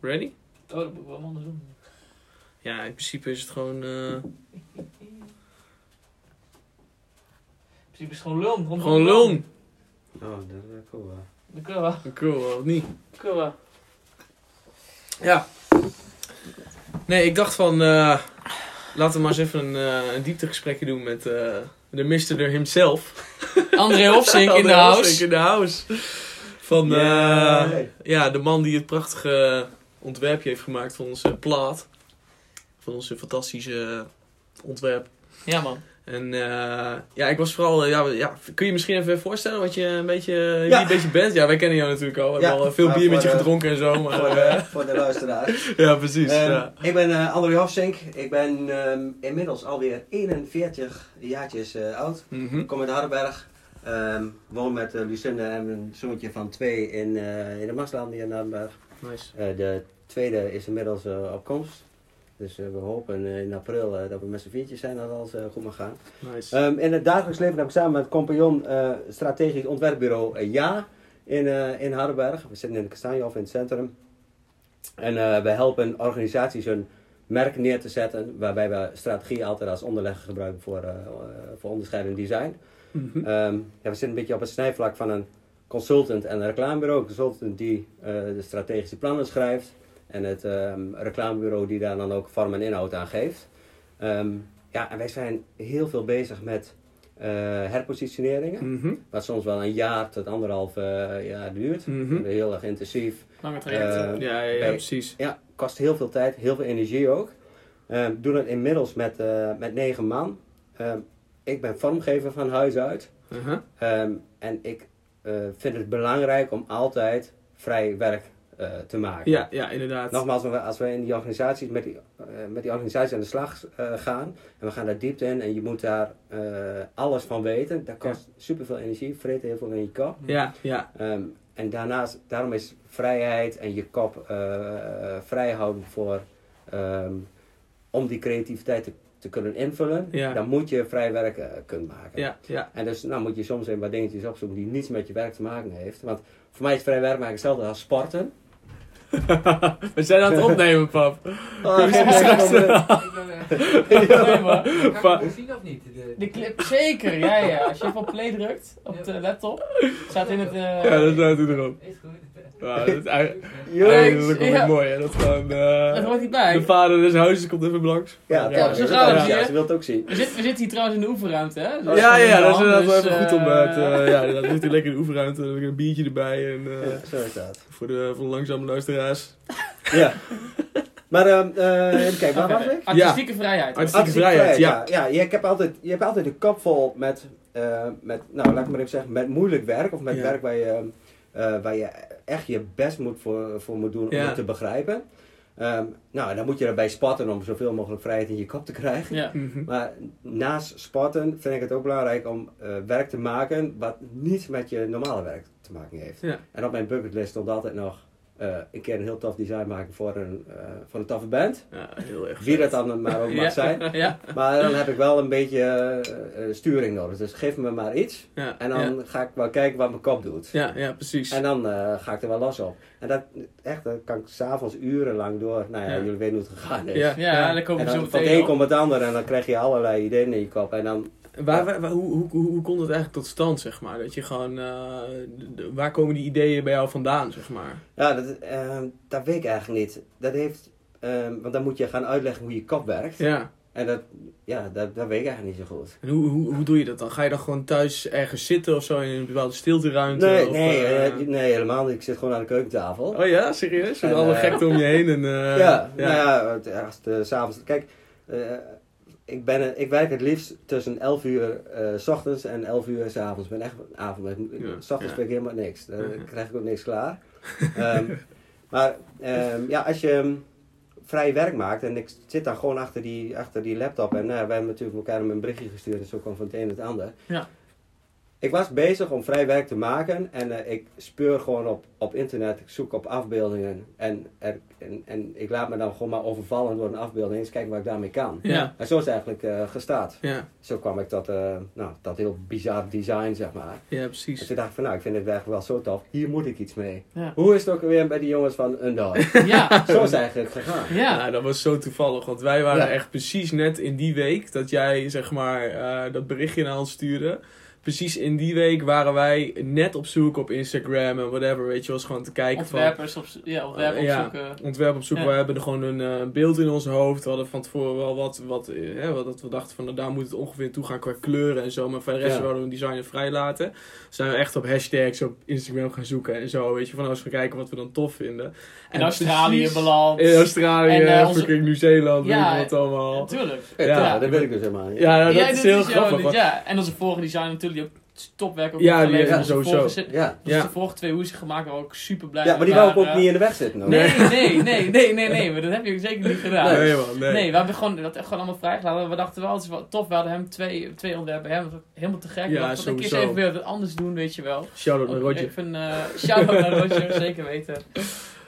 Ready? Oh, dat moet ik wel anders doen. Ja, in principe is het gewoon... eh, In principe is het gewoon lulm. Rondom gewoon lulm. Oh, dat is cool. wel. Dat kunnen we. Cool, of niet? Dat kunnen we. Ja. Nee, ik dacht van... eh, laten we maar eens even een, eh, een dieptegesprekje doen met eh, de mister himself. André Hofsink in de Hofsink house. in de house. Van eh, Ja. ja, de man die het prachtige ontwerpje heeft gemaakt van onze plaat. Van onze fantastische ontwerp. Ja, man. En eh, ja, ik was vooral... eh, ja, ja, kun je je misschien even voorstellen wat je een beetje, wie Ja. een beetje bent? Ja, wij kennen jou natuurlijk al. We Ja, hebben al veel bier met je gedronken en zo. Maar, Voor eh, de, voor de luisteraars. ja, precies. Ehm, ja. Ik ben eh André Hofsink. Ik ben ehm, inmiddels alweer 41 jaartjes eh, oud. Ik kom uit Hardenberg. Ehm woon met uh, Lucinda en een zoontje van twee in, eh, in de Maasland hier in Hardenberg. Nice. Eh, de tweede is inmiddels eh, op komst. Dus eh, we hopen in april dat we met z'n viertjes zijn dat alles goed mag gaan. Nice. Ehm, in het dagelijks leven heb ik samen met compagnon strategisch ontwerpbureau Ja in, in Hardenberg. We zitten in de Kastanjehof in het centrum. En eh, we helpen organisaties hun merk neer te zetten, waarbij we strategie altijd als onderlegger gebruiken voor, eh, voor onderscheidend design. Mhm. Ehm, ja, we zitten een beetje op het snijvlak van een consultant en een reclamebureau. Consultant die eh, de strategische plannen schrijft en het ehm, reclamebureau die daar dan ook vorm en inhoud aan geeft. Ehm, ja, en wij zijn heel veel bezig met eh, herpositioneringen, Mhm. wat soms wel een jaar tot anderhalf eh, jaar duurt. Mhm. Heel erg intensief. Lange traject. Eh, Ja, ja, ja, bij- precies. Ja, kost heel veel tijd, heel veel energie ook. Ehm doen het inmiddels met, eh, met negen man. Ehm, ik ben vormgever van huis uit. Ehm, en ik vind het belangrijk om altijd vrij werk eh, te maken. Ja, ja, inderdaad. Nogmaals, als we- in die organisaties met die, eh, met die organisatie aan de slag eh, gaan en we gaan daar diepte in en je moet daar eh, alles van weten, dat kost superveel energie, vreet heel veel in je kop. Ja, ja. Ehm, en daarnaast, daarom is vrijheid en je kop eh, eh, vrij houden voor, ehm, om die creativiteit te, te kunnen invullen, Ja. dan moet je vrij werk eh, kunnen maken. Ja, ja. En dus nou moet je soms even wat dingetjes opzoeken die niets met je werk te maken heeft. Want voor mij is vrij werk maken hetzelfde als sporten. We zijn aan het opnemen, pap. Oh, eh, maar. Va- Kan ik het zien of niet? De, De clip, zeker, ja, ja. Als je even op play drukt op de laptop, staat in het. eh, Ja, dat staat er erop. is goed. Ja, dat is eigenlijk Ja. mooi, hè. Dat gewoon... Dat hoort niet bij. de vader des huizes komt even langs. Ja, Ja, toch, zo je gaat wilt het ook- hier. Ja, ze wil het ook zien. We zitten, we zitten hier trouwens in de oefenruimte, hè? Dus Ja, ja, ja, dat is inderdaad wel dus, even goed om eh, het... eh, ja, inderdaad, we zitten lekker in de oefenruimte. Dan heb ik een biertje erbij. En, eh, Ja, zo is dat. voor, de, voor de langzame luisteraars. Ja. Maar ehm eh, even kijken, waar was ik? Artistieke vrijheid. Artistieke Artistieke vrijheid, ja. ja. ja je, hebt altijd, je hebt altijd de kop vol met, eh, met, nou laat ik maar even zeggen, met moeilijk werk. Of met Ja. werk waar je, eh, waar je echt je best moet voor, voor moet doen om Ja. het te begrijpen. Ehm, nou, dan moet je erbij spatten om zoveel mogelijk vrijheid in je kop te krijgen. Ja. Mhm. Maar naast sporten vind ik het ook belangrijk om eh, werk te maken wat niets met je normale werk te maken heeft. Ja. En op mijn bucketlist stond altijd nog eh, een keer een heel tof design maken voor een, eh, voor een toffe band. Ja, heel erg Wie dat dan maar ook mag Ja. zijn. Ja. Maar dan heb ik wel een beetje eh, sturing nodig. Dus geef me maar iets. En dan ga ik wel kijken wat mijn kop doet. Ja, ja, precies. En dan ga ik er wel los op. En dat, echt, dat kan ik s'avonds urenlang door. Nou ja, jullie weten hoe het gegaan is. Ja. Ja, dan En we zo dan van het meteen een komt het ander en dan krijg je allerlei ideeën in je kop. En dan, Waar, waar, waar- hoe, hoe, hoe, hoe komt het eigenlijk tot stand, zeg maar? Dat je gewoon... eh, waar komen die ideeën bij jou vandaan, zeg maar? ja, dat, eh, dat weet ik eigenlijk niet. Dat heeft, eh, want dan moet je gaan uitleggen hoe je kop werkt. Ja. En dat, ja, dat, dat weet ik eigenlijk niet zo goed. En hoe, hoe, hoe doe je dat dan? Ga je dan gewoon thuis ergens zitten of zo in een bepaalde stilteruimte? Nee, of, nee, eh, nee, helemaal niet. Ik zit gewoon aan de keukentafel. Oh ja, serieus? Met En, alle gekte om je heen en... eh, ja, nou ja, als het, s'avonds. Kijk, ik, ben, ik werk het liefst tussen 11 uur eh, s ochtends en 11 uur s avonds. Ik ben echt avondmens. Ja, S ochtends ja. ben ik helemaal niks. Dan krijg ik ook niks klaar. Ehm, maar ehm, ja, als je ehm, vrij werk maakt en ik zit dan gewoon achter die, achter die laptop en nou, wij hebben natuurlijk elkaar een berichtje gestuurd en zo kwam van het een het ander. Ja. Ik was bezig om vrij werk te maken en eh, ik speur gewoon op, op internet, ik zoek op afbeeldingen en, er, en, en ik laat me dan gewoon maar overvallen door een afbeelding, eens kijken wat ik daarmee kan. Ja. En zo is het eigenlijk eh, gestaat. Ja, Zo kwam ik tot eh, nou, dat heel bizar design, zeg maar. ja En precies. toen dacht ik van, nou, ik vind het eigenlijk wel zo tof, hier moet ik iets mee. Ja. Hoe is het ook weer bij die jongens van Undog? Ja. zo is het eigenlijk gegaan. Ja. Nou, dat was zo toevallig, want wij waren Ja. echt precies net in die week dat jij zeg maar eh, dat berichtje naar ons stuurde. Precies in die week waren wij net op zoek op Instagram en whatever, weet je, was gewoon te kijken van Ontwerpers op, ja, ontwerpen Eh, ja. opzoeken. ontwerp op zoek. Ja. We hebben er gewoon een eh, beeld in ons hoofd. We hadden van tevoren wel wat, wat, eh, hè, wat dat we dachten van nou, daar moet het ongeveer toe gaan qua kleuren en zo. Maar voor de rest Ja. wilden we een designer vrij laten. Zijn we echt op hashtags op Instagram gaan zoeken en zo. Weet je, van als we kijken wat we dan tof vinden. In Australië precies- beland. In Australië, En, eh, onze- Nieuw-Zeeland, Ja, weet je wat allemaal. Natuurlijk. Ja, Ja. dat weet ik dus helemaal niet. Ja, nou, dat is heel grappig. ja. En onze vorige designer natuurlijk, die ook topwerk ook Ja, die geleverd. heeft Onze sowieso. Ja. Dus Ja. de vorige twee hoezen gemaakt, waar we ook super blij ja, maar die wou ik ook waren. niet in de weg zitten. hoor. Nee, nee, nee, nee, nee, nee, maar dat heb je zeker niet gedaan. Nee, man, nee. Nee, we hebben gewoon, dat echt gewoon allemaal vrijgelaten. We dachten wel, het is wel tof. We hadden hem twee, twee ontwerpen. Hem helemaal te gek. We Ja, dachten, een keer eens sowieso. even weer wat anders doen, weet je wel. Shout-out naar Ook Roger. Even uh, shout-out naar Roger, zeker weten.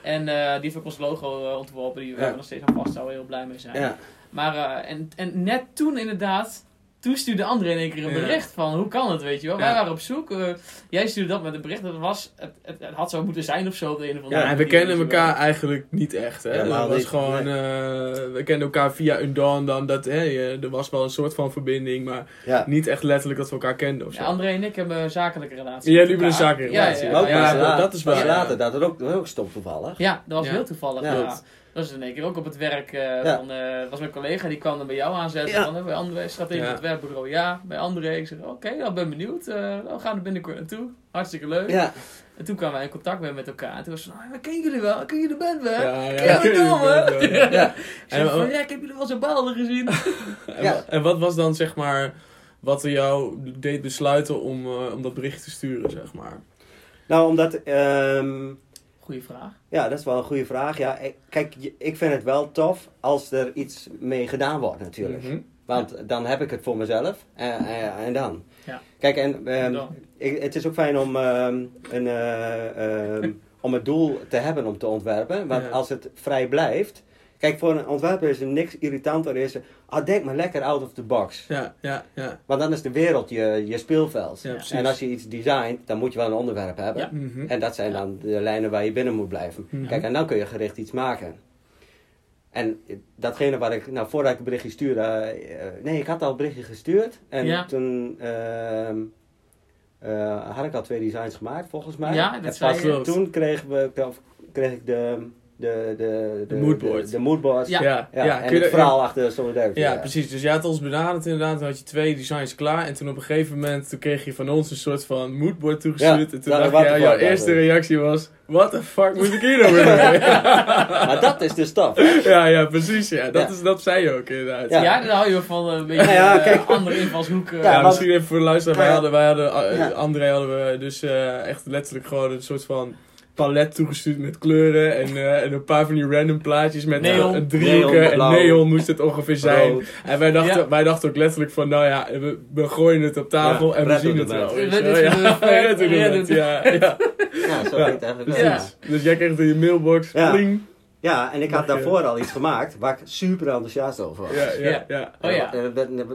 En eh, die heeft ook ons logo eh, ontworpen, die we Ja. nog steeds aan vasthouden, heel blij mee zijn. Ja. Maar, eh, en, en net toen inderdaad, toen stuurde André in één keer een Ja. bericht van, hoe kan het, weet je wel. Ja. Wij waren op zoek, eh, jij stuurde dat met een bericht, dat was, het, het, het had zo moeten zijn of zo. Op de een of andere Ja, en we kennen je wel. elkaar eigenlijk niet echt. Hè? Ja, dat was niet, gewoon, nee. eh, we kenden elkaar via een dan, dan dat, hè, je- er was wel een soort van verbinding, maar Ja. niet echt letterlijk dat we elkaar kenden of zo. Ja, André en ik hebben een zakelijke relatie. Ja, met jullie hebben een zakelijke Ja, relatie. Ja, Maar ook ja, Ja, pas dat- is waar, later, dat was ook, dat was ook stom toevallig. Ja, dat was Ja. heel toevallig. Dat was in één keer ook op het werk. eh Ja. van, eh, was mijn collega die kwam dan bij jou aanzetten. Ja. Van, eh, bij André, strategisch Ja. ontwerpbureau. Ja, bij André. Ik zeg, oké, nou, ben benieuwd. eh, nou, we gaan er binnenkort naartoe. Hartstikke leuk. Ja, En toen kwamen wij in contact met, met elkaar. En toen was het van, ah, we kennen jullie wel. Ken je de band wel? Ja, ja, Ja, ja, verdomme. ja, ja. ja. Ik zeg En- van, ja, ik heb jullie wel zo baalden gezien. En, en wat was dan zeg maar wat er jou deed besluiten om, eh, om dat bericht te sturen, zeg maar? Nou, omdat... ehm, Goeie vraag. ja, dat is wel een goede vraag. Ja, kijk, ik vind het wel tof als er iets mee gedaan wordt natuurlijk. Mhm. Want dan heb ik het voor mezelf en, en, en dan. Ja. Kijk, en ehm, Dan. ik, het is ook fijn om, ehm, een, eh, ehm, om het doel te hebben om te ontwerpen. Want als het vrij blijft... Kijk, voor een ontwerper is er niks irritanter. Is, ah, denk maar lekker out of the box. Ja, ja, ja. Want dan is de wereld je, je speelveld. Ja, precies. en als je iets designt, dan moet je wel een onderwerp hebben. Ja. Mhm. En dat zijn dan de lijnen waar je binnen moet blijven. Mhm. Kijk, en dan kun je gericht iets maken. En datgene waar ik, nou voordat ik het berichtje stuurde, eh, nee, ik had al een berichtje gestuurd. En Ja. toen ehm, eh, had ik al twee designs gemaakt, volgens mij. Ja, dat en pas toen kregen we, kreeg ik de, de, de, De moodboard. De, de moodboards. Ja. Ja, ja, Ja, en kun je- het verhaal achter Solidarity. Ja, precies. Dus jij had ons benaderd inderdaad. Toen had je twee designs klaar. En toen op een gegeven moment toen kreeg je van ons een soort van moodboard toegestuurd. Ja, en toen dacht the jouw eerste reactie was... What the fuck moet ik hier nou weer mee? Maar dat is de stap. ja, ja, precies. Ja. Dat, Ja. Is, dat zei je ook inderdaad. Ja. Ja, dan hou je van een beetje Ja, ja, eh, kijk. andere invalshoeken. Ja, Ja, want- misschien even voor de luisteraar. Wij hadden, wij hadden uh, Ja. André hadden we dus eh, echt letterlijk gewoon een soort van palet toegestuurd met kleuren. En, eh, en een paar van die random plaatjes met Neon. eh, een driehoeken. Neon, en blauw. neon moest het ongeveer zijn. Rood. En wij dachten, Ja. wij dachten ook letterlijk van, nou ja, we, we gooien het op tafel Ja, en we zien het wel. to the Ja, zo Ja. het eigenlijk wel. Dus jij kreeg het in je mailbox, Ja. pling. Ja, en ik had daarvoor al iets gemaakt waar ik super enthousiast over was. Ja, ja, Ja. Oh ja. Eh,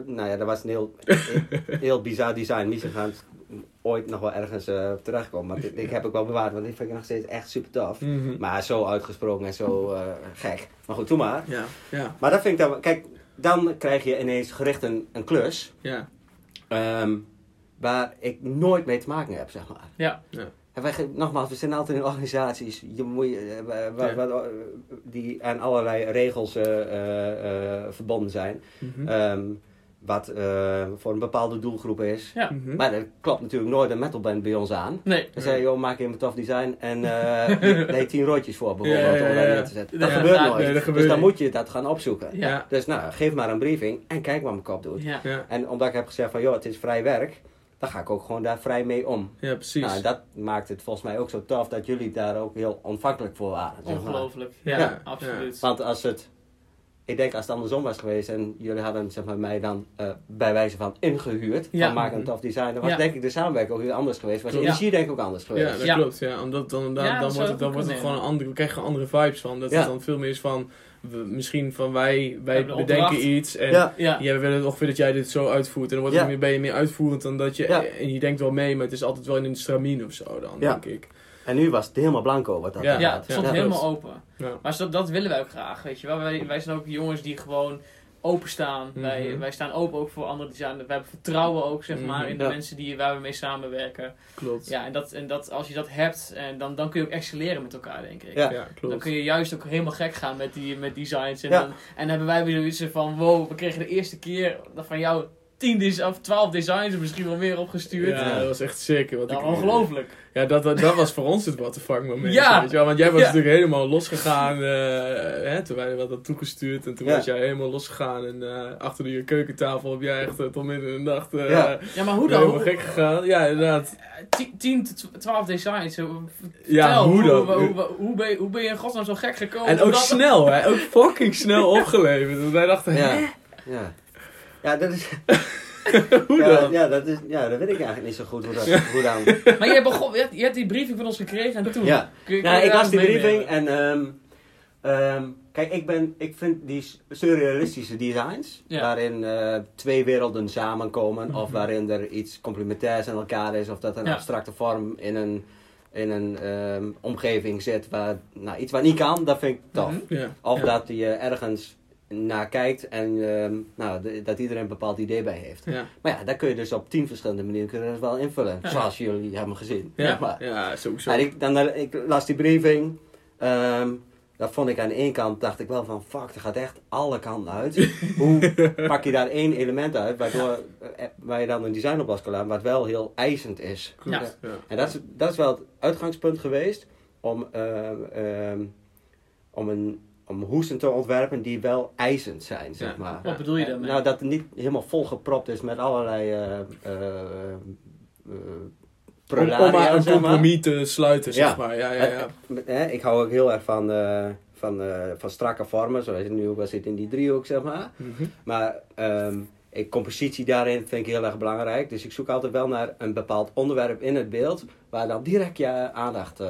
Nou ja, dat was een heel, heel bizar design. Misschien gaan het ooit nog wel ergens eh terechtkomen. Maar dit, ik heb ik wel bewaard, want dit vind ik nog steeds echt super tof. Mhm. Maar zo uitgesproken en zo eh, gek. Maar goed, doe maar. Ja, ja, Maar dat vind ik dan... Kijk, dan krijg je ineens gericht een, een klus... ja. ehm, waar ik nooit mee te maken heb, zeg maar. Ja. En wij, nogmaals, we zijn altijd in organisaties je moet, eh, Ja. die aan allerlei regels eh, eh, eh, verbonden zijn. Mhm. Ehm, wat eh, voor een bepaalde doelgroep is. Ja. Mhm. Maar er klopt natuurlijk nooit een metalband bij ons aan. Nee. Dan zei je, joh, maak je een tof design en eh heeft tien roodjes voor bijvoorbeeld Ja, ja, om daar neer te zetten. Dat Ja, gebeurt dat- nooit. nee, dat gebeurt dus dan niet. moet je dat gaan opzoeken. Ja. Dus nou, geef maar een briefing en kijk wat mijn kop doet. Ja. Ja, En omdat ik heb gezegd van, joh, het is vrij werk, dan ga ik ook gewoon daar vrij mee om. ja, precies. Nou, en dat maakt het volgens mij ook zo tof dat jullie daar ook heel ontvankelijk voor waren. Ongelooflijk. Ja, Ja. absoluut. Want als het ik denk als het andersom was geweest en jullie hadden zeg maar, mij dan eh, bij wijze van ingehuurd, Ja. van maak een tof design, dan was Ja. denk ik de samenwerking ook weer anders geweest. Was de Ja. energie denk ik ook anders Ja, geweest. dat Ja. klopt. Ja, omdat dan, dan, Ja, dan, dat wordt het, dan wordt het gewoon een andere, we krijgen gewoon andere vibes van. Dat Ja. het dan veel meer is van, we, misschien van wij, wij bedenken iets en Ja. Ja. we willen ongeveer dat jij dit zo uitvoert. En dan wordt Ja. het meer, ben je meer uitvoerend dan dat je, Ja. en je denkt wel mee, maar het is altijd wel in een stramien of zo dan, Ja. denk ik. En nu was het helemaal blanco wat dat Ja. Ja, het stond Ja. helemaal open. Ja. Maar dat, dat willen wij ook graag, weet je wel. Wij, wij zijn ook jongens die gewoon openstaan. Mhm. wij, wij staan open ook voor andere designers. We hebben vertrouwen ook, zeg maar, Mhm. in de Ja. mensen die, waar we mee samenwerken. Klopt. Ja, en, dat, en dat, als je dat hebt, en dan, dan kun je ook excelleren met elkaar, denk ik. Ja. Ja, Dan klopt. kun je juist ook helemaal gek gaan met die met designs. En, Ja. dan, en hebben wij weer zoiets van, wow, we kregen de eerste keer van jou 10 des- of 12 designs en misschien wel meer opgestuurd. Ja, dat was echt zeker. Wat Nou, ik, ongelooflijk. Ja, dat, dat, dat was voor ons het what the fuck moment. Ja. Weet je wel? Want jij was Ja. natuurlijk helemaal losgegaan. eh hè, toen wij wat had toegestuurd. En toen Ja. was jij helemaal losgegaan. En eh, achter de keukentafel heb jij echt eh, tot midden in de nacht eh Ja. Ja, maar hoe dan? helemaal gek gegaan. Ja, inderdaad. Eh, 10 tot 12 designs. Ja, hoe dan? Hoe, hoe, hoe, ben je, hoe ben je in godsnaam zo gek gekomen? En ook Omdat- snel, hè? Ook fucking snel opgeleverd. Want wij dachten, hè? Ja. Ja. Dat is, Hoe ja, dan? ja, dat is, ja, dat weet ik eigenlijk niet zo goed hoe, dat, hoe dan. Maar je, begon, je, hebt, je hebt die briefing van ons gekregen en toen... Ja. Kun je- kun Nou, ik las die briefing en ehm, ehm, kijk, ik, ben, ik vind die surrealistische designs, Ja. waarin eh, twee werelden samenkomen, of Mhm. waarin er iets complementairs aan elkaar is, of dat een Ja. abstracte vorm in een, in een ehm, omgeving zit, waar, nou, iets wat niet kan, dat vind ik tof. Mhm. Ja. Of dat je ergens naar kijkt en ehm, nou, de- dat iedereen een bepaald idee bij heeft. Ja. Maar ja, daar kun je dus op tien verschillende manieren kun je dat wel invullen, Ja. zoals jullie hebben gezien. Ja. Maar, ja, sowieso. en ik, dan, ik las die briefing. ehm dat vond ik aan de ene kant, dacht ik wel van, fuck, dat gaat echt alle kanten uit. Hoe pak je daar één element uit, waardoor, eh, waar je dan een design op los kan laten, wat wel heel eisend is. Ja. Ja. En dat is, dat is wel het uitgangspunt geweest om, ehm, om, een, om hoesten te ontwerpen die wel eisend zijn, zeg Ja. maar. Wat bedoel je daarmee? Nou, dat het niet helemaal volgepropt is met allerlei eh eh, eh, Om, om prularia, maar een zeg maar. compromis te sluiten, zeg Ja. maar. Ja, ja, ja. Hè, ik hou ook heel erg van, eh, van, eh, van strakke vormen, zoals je nu ook wel zit in die driehoek, zeg maar. Mhm. Maar ehm, ik, compositie daarin vind ik heel erg belangrijk. Dus ik zoek altijd wel naar een bepaald onderwerp in het beeld, waar dan direct je aandacht eh,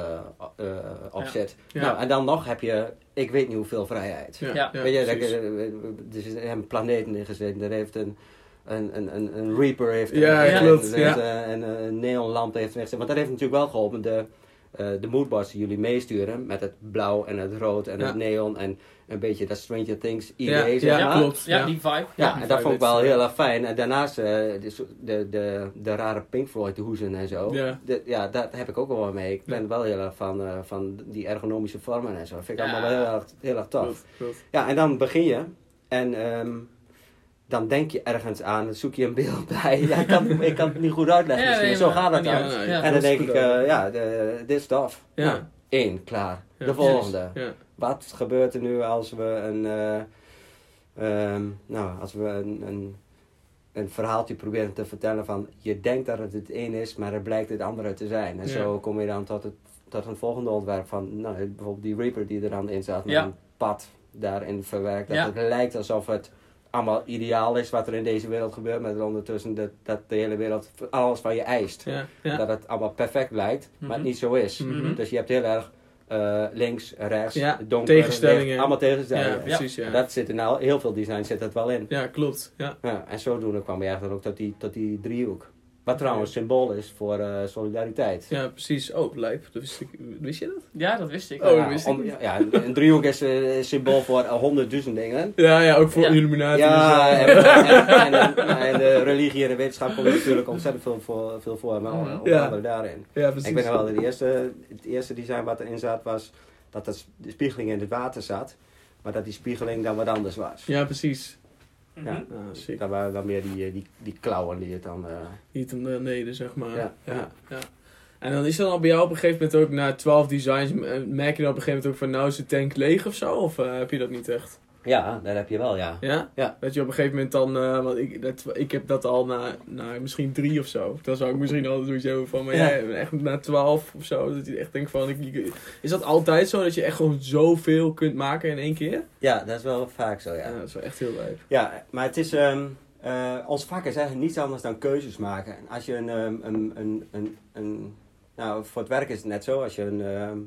eh, op Ja. zit. Ja. Nou, en dan nog heb je, ik weet niet hoeveel vrijheid. Ja, Ja. ja, Weet je, er is een planeet in gezeten, er heeft een, een, een, een, een Reaper heeft er Ja, klopt, heeft, eh, een, een neonlamp heeft er gezeten. Want dat heeft natuurlijk wel geholpen, de, eh de moodboards die jullie meesturen, met het blauw en het rood en Ja. het neon en een beetje dat Stranger Things Ja, idee, zeg ja, maar. klopt. Ja, Ja. die vibe. Ja, Ja, en dat vond ik wel ja. heel erg fijn. En daarnaast eh, de, zo- de, de, de rare Pink Floyd hoezen en zo. Ja. De- ja, daar heb ik ook wel mee. Ik ben Ja. wel heel erg van, eh, van die ergonomische vormen en zo. Dat vind ik Ja. allemaal wel heel erg, heel erg tof. Klopt, klopt. Ja, en dan begin je. En ehm, dan denk je ergens aan. Dan zoek je een beeld bij. Ja, ik, kan, ik kan het niet goed uitleggen Ja, misschien. nee, Zo maar- gaat het dan. Ja, Ja. En dan dat denk ik, eh, ja. ja, dit is tof. Ja. Nou, één, klaar. Ja. De volgende. Wat gebeurt er nu als we een, eh, ehm, nou, als we een, een, een verhaaltje proberen te vertellen van je denkt dat het het een is, maar het blijkt het andere te zijn. En Ja. zo kom je dan tot, het, tot een volgende ontwerp van, nou, bijvoorbeeld die Reaper die er dan in zat, met Ja. een pad daarin verwerkt. Dat Ja. het lijkt alsof het allemaal ideaal is wat er in deze wereld gebeurt, maar ondertussen dat, dat de hele wereld alles van je eist. Dat het allemaal perfect lijkt, maar het Mhm. niet zo is. Mhm. Dus je hebt heel erg eh, links, rechts, Ja, donker, tegenstellingen. allemaal tegenstellingen. Ja, precies, ja. Dat zit er nou, heel veel design zit dat wel in. Ja, klopt. Ja. Ja, en zodoende kwam je eigenlijk ook tot die, tot die driehoek. Wat trouwens symbool is voor eh, solidariteit. ja, precies. Oh, lijp. Dat wist, ik, wist je dat? Ja, dat wist ik. Oh, Ja, dat wist ik om- ja, een driehoek is een symbool voor eh, honderdduizend dingen. Ja, ja ook voor Ja. Illuminati. Ja, en en, zo. en, en, en, en de religie en de wetenschap komt natuurlijk ontzettend veel voor, veel voor maar onder Ja. andere daarin. ja, precies. Ik weet nog wel, dat de eerste, het eerste design wat erin zat was dat het, de spiegeling in het water zat. Maar dat die spiegeling dan wat anders was. Ja, precies. Ja. Dat waren dan meer die, eh, die, die klauwen die het dan... eh, Niet om beneden, zeg maar. Ja, ja. En dan is dan al bij jou op een gegeven moment ook na 12 designs, merk je dan op een gegeven moment ook van nou is de tank leeg of zo? Of heb je dat niet echt? Ja, dat heb je wel, ja. Ja? Ja. Dat je op een gegeven moment dan, eh, want ik, dat, ik heb dat al na, na misschien drie of zo. Dan zou ik misschien al zoiets hebben van, maar Ja. jij echt na twaalf of zo. Dat je echt denkt van, ik, is dat altijd zo dat je echt gewoon zoveel kunt maken in één keer? Ja, dat is wel vaak zo, Ja, ja. dat is wel echt heel leuk. Ja, maar het is... ehm, eh, ons vak is eigenlijk niets anders dan keuzes maken. En Als je een, ehm, een, een, een, een... Nou, voor het werk is het net zo. Als je een... ehm,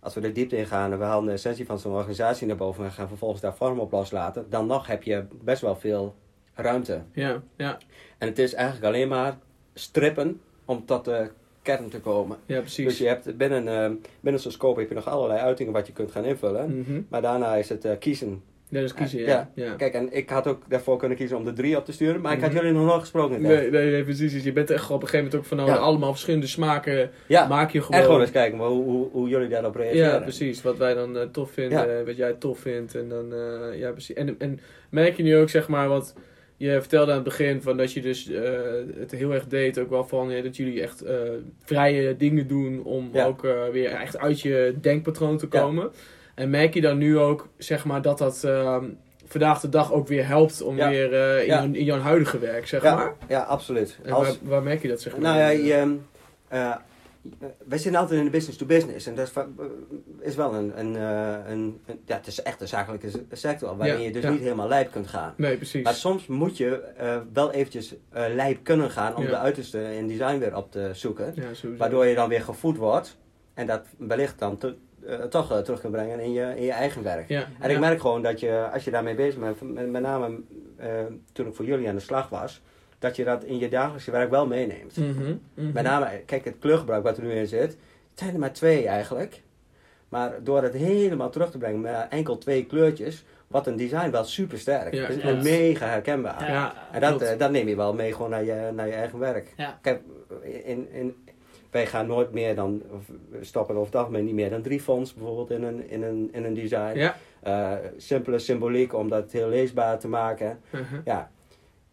als we de diepte ingaan en we halen de essentie van zo'n organisatie naar boven en gaan vervolgens daar vorm op loslaten, dan nog heb je best wel veel ruimte. Ja, ja, En het is eigenlijk alleen maar strippen om tot de kern te komen. ja precies. Dus je hebt binnen, ehm, binnen zo'n scope heb je nog allerlei uitingen wat je kunt gaan invullen. Mhm. Maar daarna is het eh, kiezen. Ja, dus kiezen, ja. Ja. ja. Kijk, en ik had ook daarvoor kunnen kiezen om de drie op te sturen, maar ik had Mhm. jullie nog nooit gesproken. Nee, nee, nee, precies. Dus je bent echt op een gegeven moment ook van, nou, allemaal verschillende smaken Ja, maak je en gewoon. gewoon eens kijken maar hoe, hoe, hoe jullie daarop reageren. Ja, precies. Wat wij dan eh, tof vinden, wat jij tof vindt. En dan, eh, ja, precies. En, en merk je nu ook, zeg maar, wat je vertelde aan het begin, van dat je dus eh, het heel erg deed, ook wel van eh, dat jullie echt eh, vrije dingen doen om Ja. ook eh, weer echt uit je denkpatroon te Ja. En merk je dan nu ook, zeg maar, dat dat ehm, vandaag de dag ook weer helpt om Ja. weer eh, in, Ja. in jouw huidige werk, zeg Ja, maar? ja, absoluut. En Als, waar, waar merk je dat, zeg maar? nou ja, je, ehm, eh, wij zitten altijd in de business to business. En dat is, eh, is wel een, een, een, een- ja, het is echt een zakelijke sector, waarin je dus niet helemaal lijp kunt gaan. Nee, precies. Maar soms moet je wel eventjes lijp kunnen gaan om de uiterste in design weer op te zoeken. Waardoor je dan weer gevoed wordt en dat wellicht dan te- eh, toch eh, terug kan brengen in je, in je eigen werk. Ja, En ja. ik merk gewoon dat je, als je daarmee bezig bent, met, met name eh, toen ik voor jullie aan de slag was, dat je dat in je dagelijkse werk wel meeneemt. Mhm, mhm. Met name, kijk, het kleurgebruik wat er nu in zit, het zijn er maar twee eigenlijk. Maar door het helemaal terug te brengen met enkel twee kleurtjes, wordt een design wel super sterk. Ja, klopt. mega herkenbaar. Ja. En dat, dat neem je wel mee gewoon naar je, naar je eigen werk. Kijk, in, in, wij gaan nooit meer dan, of stoppen over het algemeen niet meer dan drie fonts bijvoorbeeld in een, in een, in een design. Ja. Eh, simpele symboliek om dat heel leesbaar te maken. Mhm. Ja.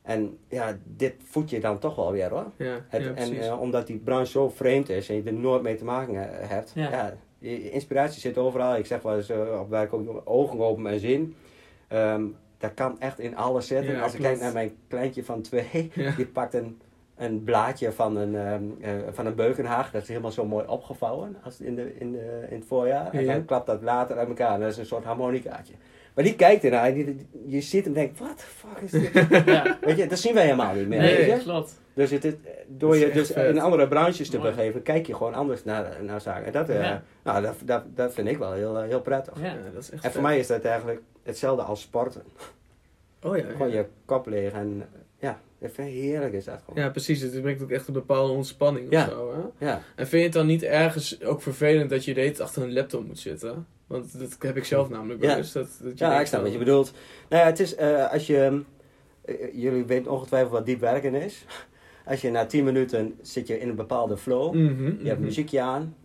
En ja, dit voed je dan toch wel weer hoor. Ja, Het, ja, en eh, omdat die branche zo vreemd is en je er nooit mee te maken he- hebt. Ja. Ja. inspiratie zit overal. Ik zeg wel eens eh, op werk ook ogen open en zin. Ehm, dat kan echt in alles zitten. Als ik kijk naar mijn kleintje van twee, die pakt een, een blaadje van een, ehm, eh, van een beukenhaag. Dat is helemaal zo mooi opgevouwen als in, de, in, de, in het voorjaar. En Ja. dan klapt dat later uit elkaar. En dat is een soort harmonicaatje. Maar die kijkt ernaar en die, je ziet hem en denkt, wat de fuck is dit? Ja. Weet je, dat zien wij helemaal niet meer. Nee, weet je? Klopt. Dus het is, door je dus vet. in andere branches te Mooi. begeven, kijk je gewoon anders naar, naar zaken. En dat, eh, Ja. nou, dat, dat, dat vind ik wel heel, eh, heel prettig. Ja. Dat is echt En voor vet. mij is dat eigenlijk hetzelfde als sporten. Oh ja, Gewoon ja. je kop leeg en vind heerlijk is dat gewoon. ja, precies. Het brengt ook echt een bepaalde ontspanning Ja. of zo. Hè? Ja. En vind je het dan niet ergens ook vervelend dat je de hele tijd achter een laptop moet zitten? Want dat heb ik zelf namelijk wel Ja. eens. Dat, dat je Ja, ik snap wat je bedoelt. Nou ja, het is eh, als je, eh, jullie weten ongetwijfeld wat diep werken is. Als je na 10 minuten zit je in een bepaalde flow, Mhm, je hebt mhm. muziekje aan,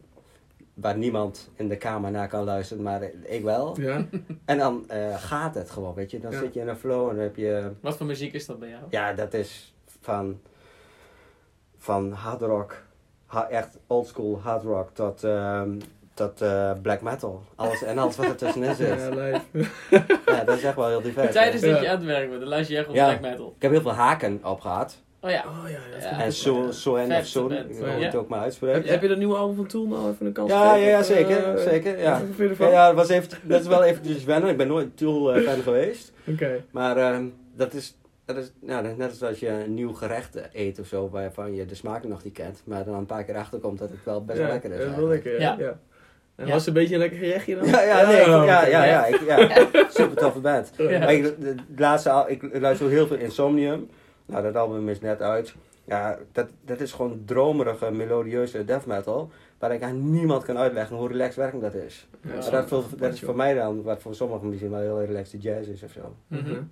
waar niemand in de kamer naar kan luisteren, maar ik wel. Ja, En dan eh, gaat het gewoon, weet je. Dan Ja. zit je in een flow en dan heb je... Wat voor muziek is dat bij jou? Ja, dat is van, van hard rock, ha- echt oldschool hard rock, tot, ehm, tot eh, black metal. Alles, en alles wat er tussenin zit. ja, live. Ja, dat is echt wel heel divers. Tijdens dat je aan het werk bent, dan luister je echt op Ja. black metal. Ik heb heel veel haken op gehad. Oh ja. Oh ja, Ja. En ook zo, wel, ja. zo en of ik Ja. wil het ook maar uitspreken. heb je dat nieuwe album van Tool nou even een kans Ja, gegeven? ja, ja, zeker, eh, zeker, ja. Je Ja, ja, dat, was even, dat is wel eventjes wennen. Ik ben nooit Tool eh, fan geweest. Oké. Maar ehm, dat is, dat is nou, is net als als je een nieuw gerecht eet of zo, waarvan je de smaak nog niet kent. Maar dan een paar keer achterkomt dat het wel best wel Ja, lekker is. dat is wel lekker, ja. Ja. ja. En Ja. was het een beetje een lekker gerechtje dan? Ja, ja, nee, ik- oh, ja, ja, ja, ik, ja, super toffe band. Ja. Maar ik, de, de laatste, al- ik luister heel veel Insomnium. Nou, dat album is net uit. Ja, dat, dat is gewoon dromerige, melodieuze death metal. Waar ik aan niemand kan uitleggen hoe relaxed werkend dat is. Ja, Maar dat, voor- dat is voor mij dan, wat voor sommigen misschien wel heel relaxed jazz is of zo. Mhm.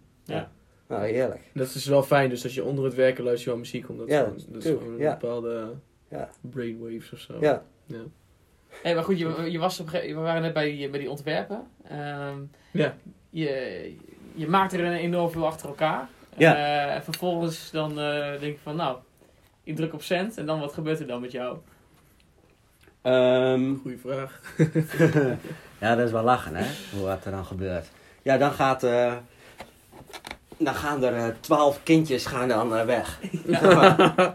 Nou, heerlijk. Dat is wel fijn, dus als je onder het werken luister je wel muziek, omdat Ja, dat is gewoon een ja. bepaalde Ja. brainwaves of zo. Ja. Hey, maar goed, je, je was op, we waren net bij die, bij die ontwerpen. Ehm, Ja. je, je maakt er een enorm veel achter elkaar. Ja. Eh, en vervolgens dan eh, denk je van, nou, ik druk op cent en dan wat gebeurt er dan met jou? Ehm, Goeie vraag. ja, dat is wel lachen, hè? Hoe wat er dan gebeurt. ja, dan gaat... eh, dan gaan er twaalf kindjes gaan dan eh, weg.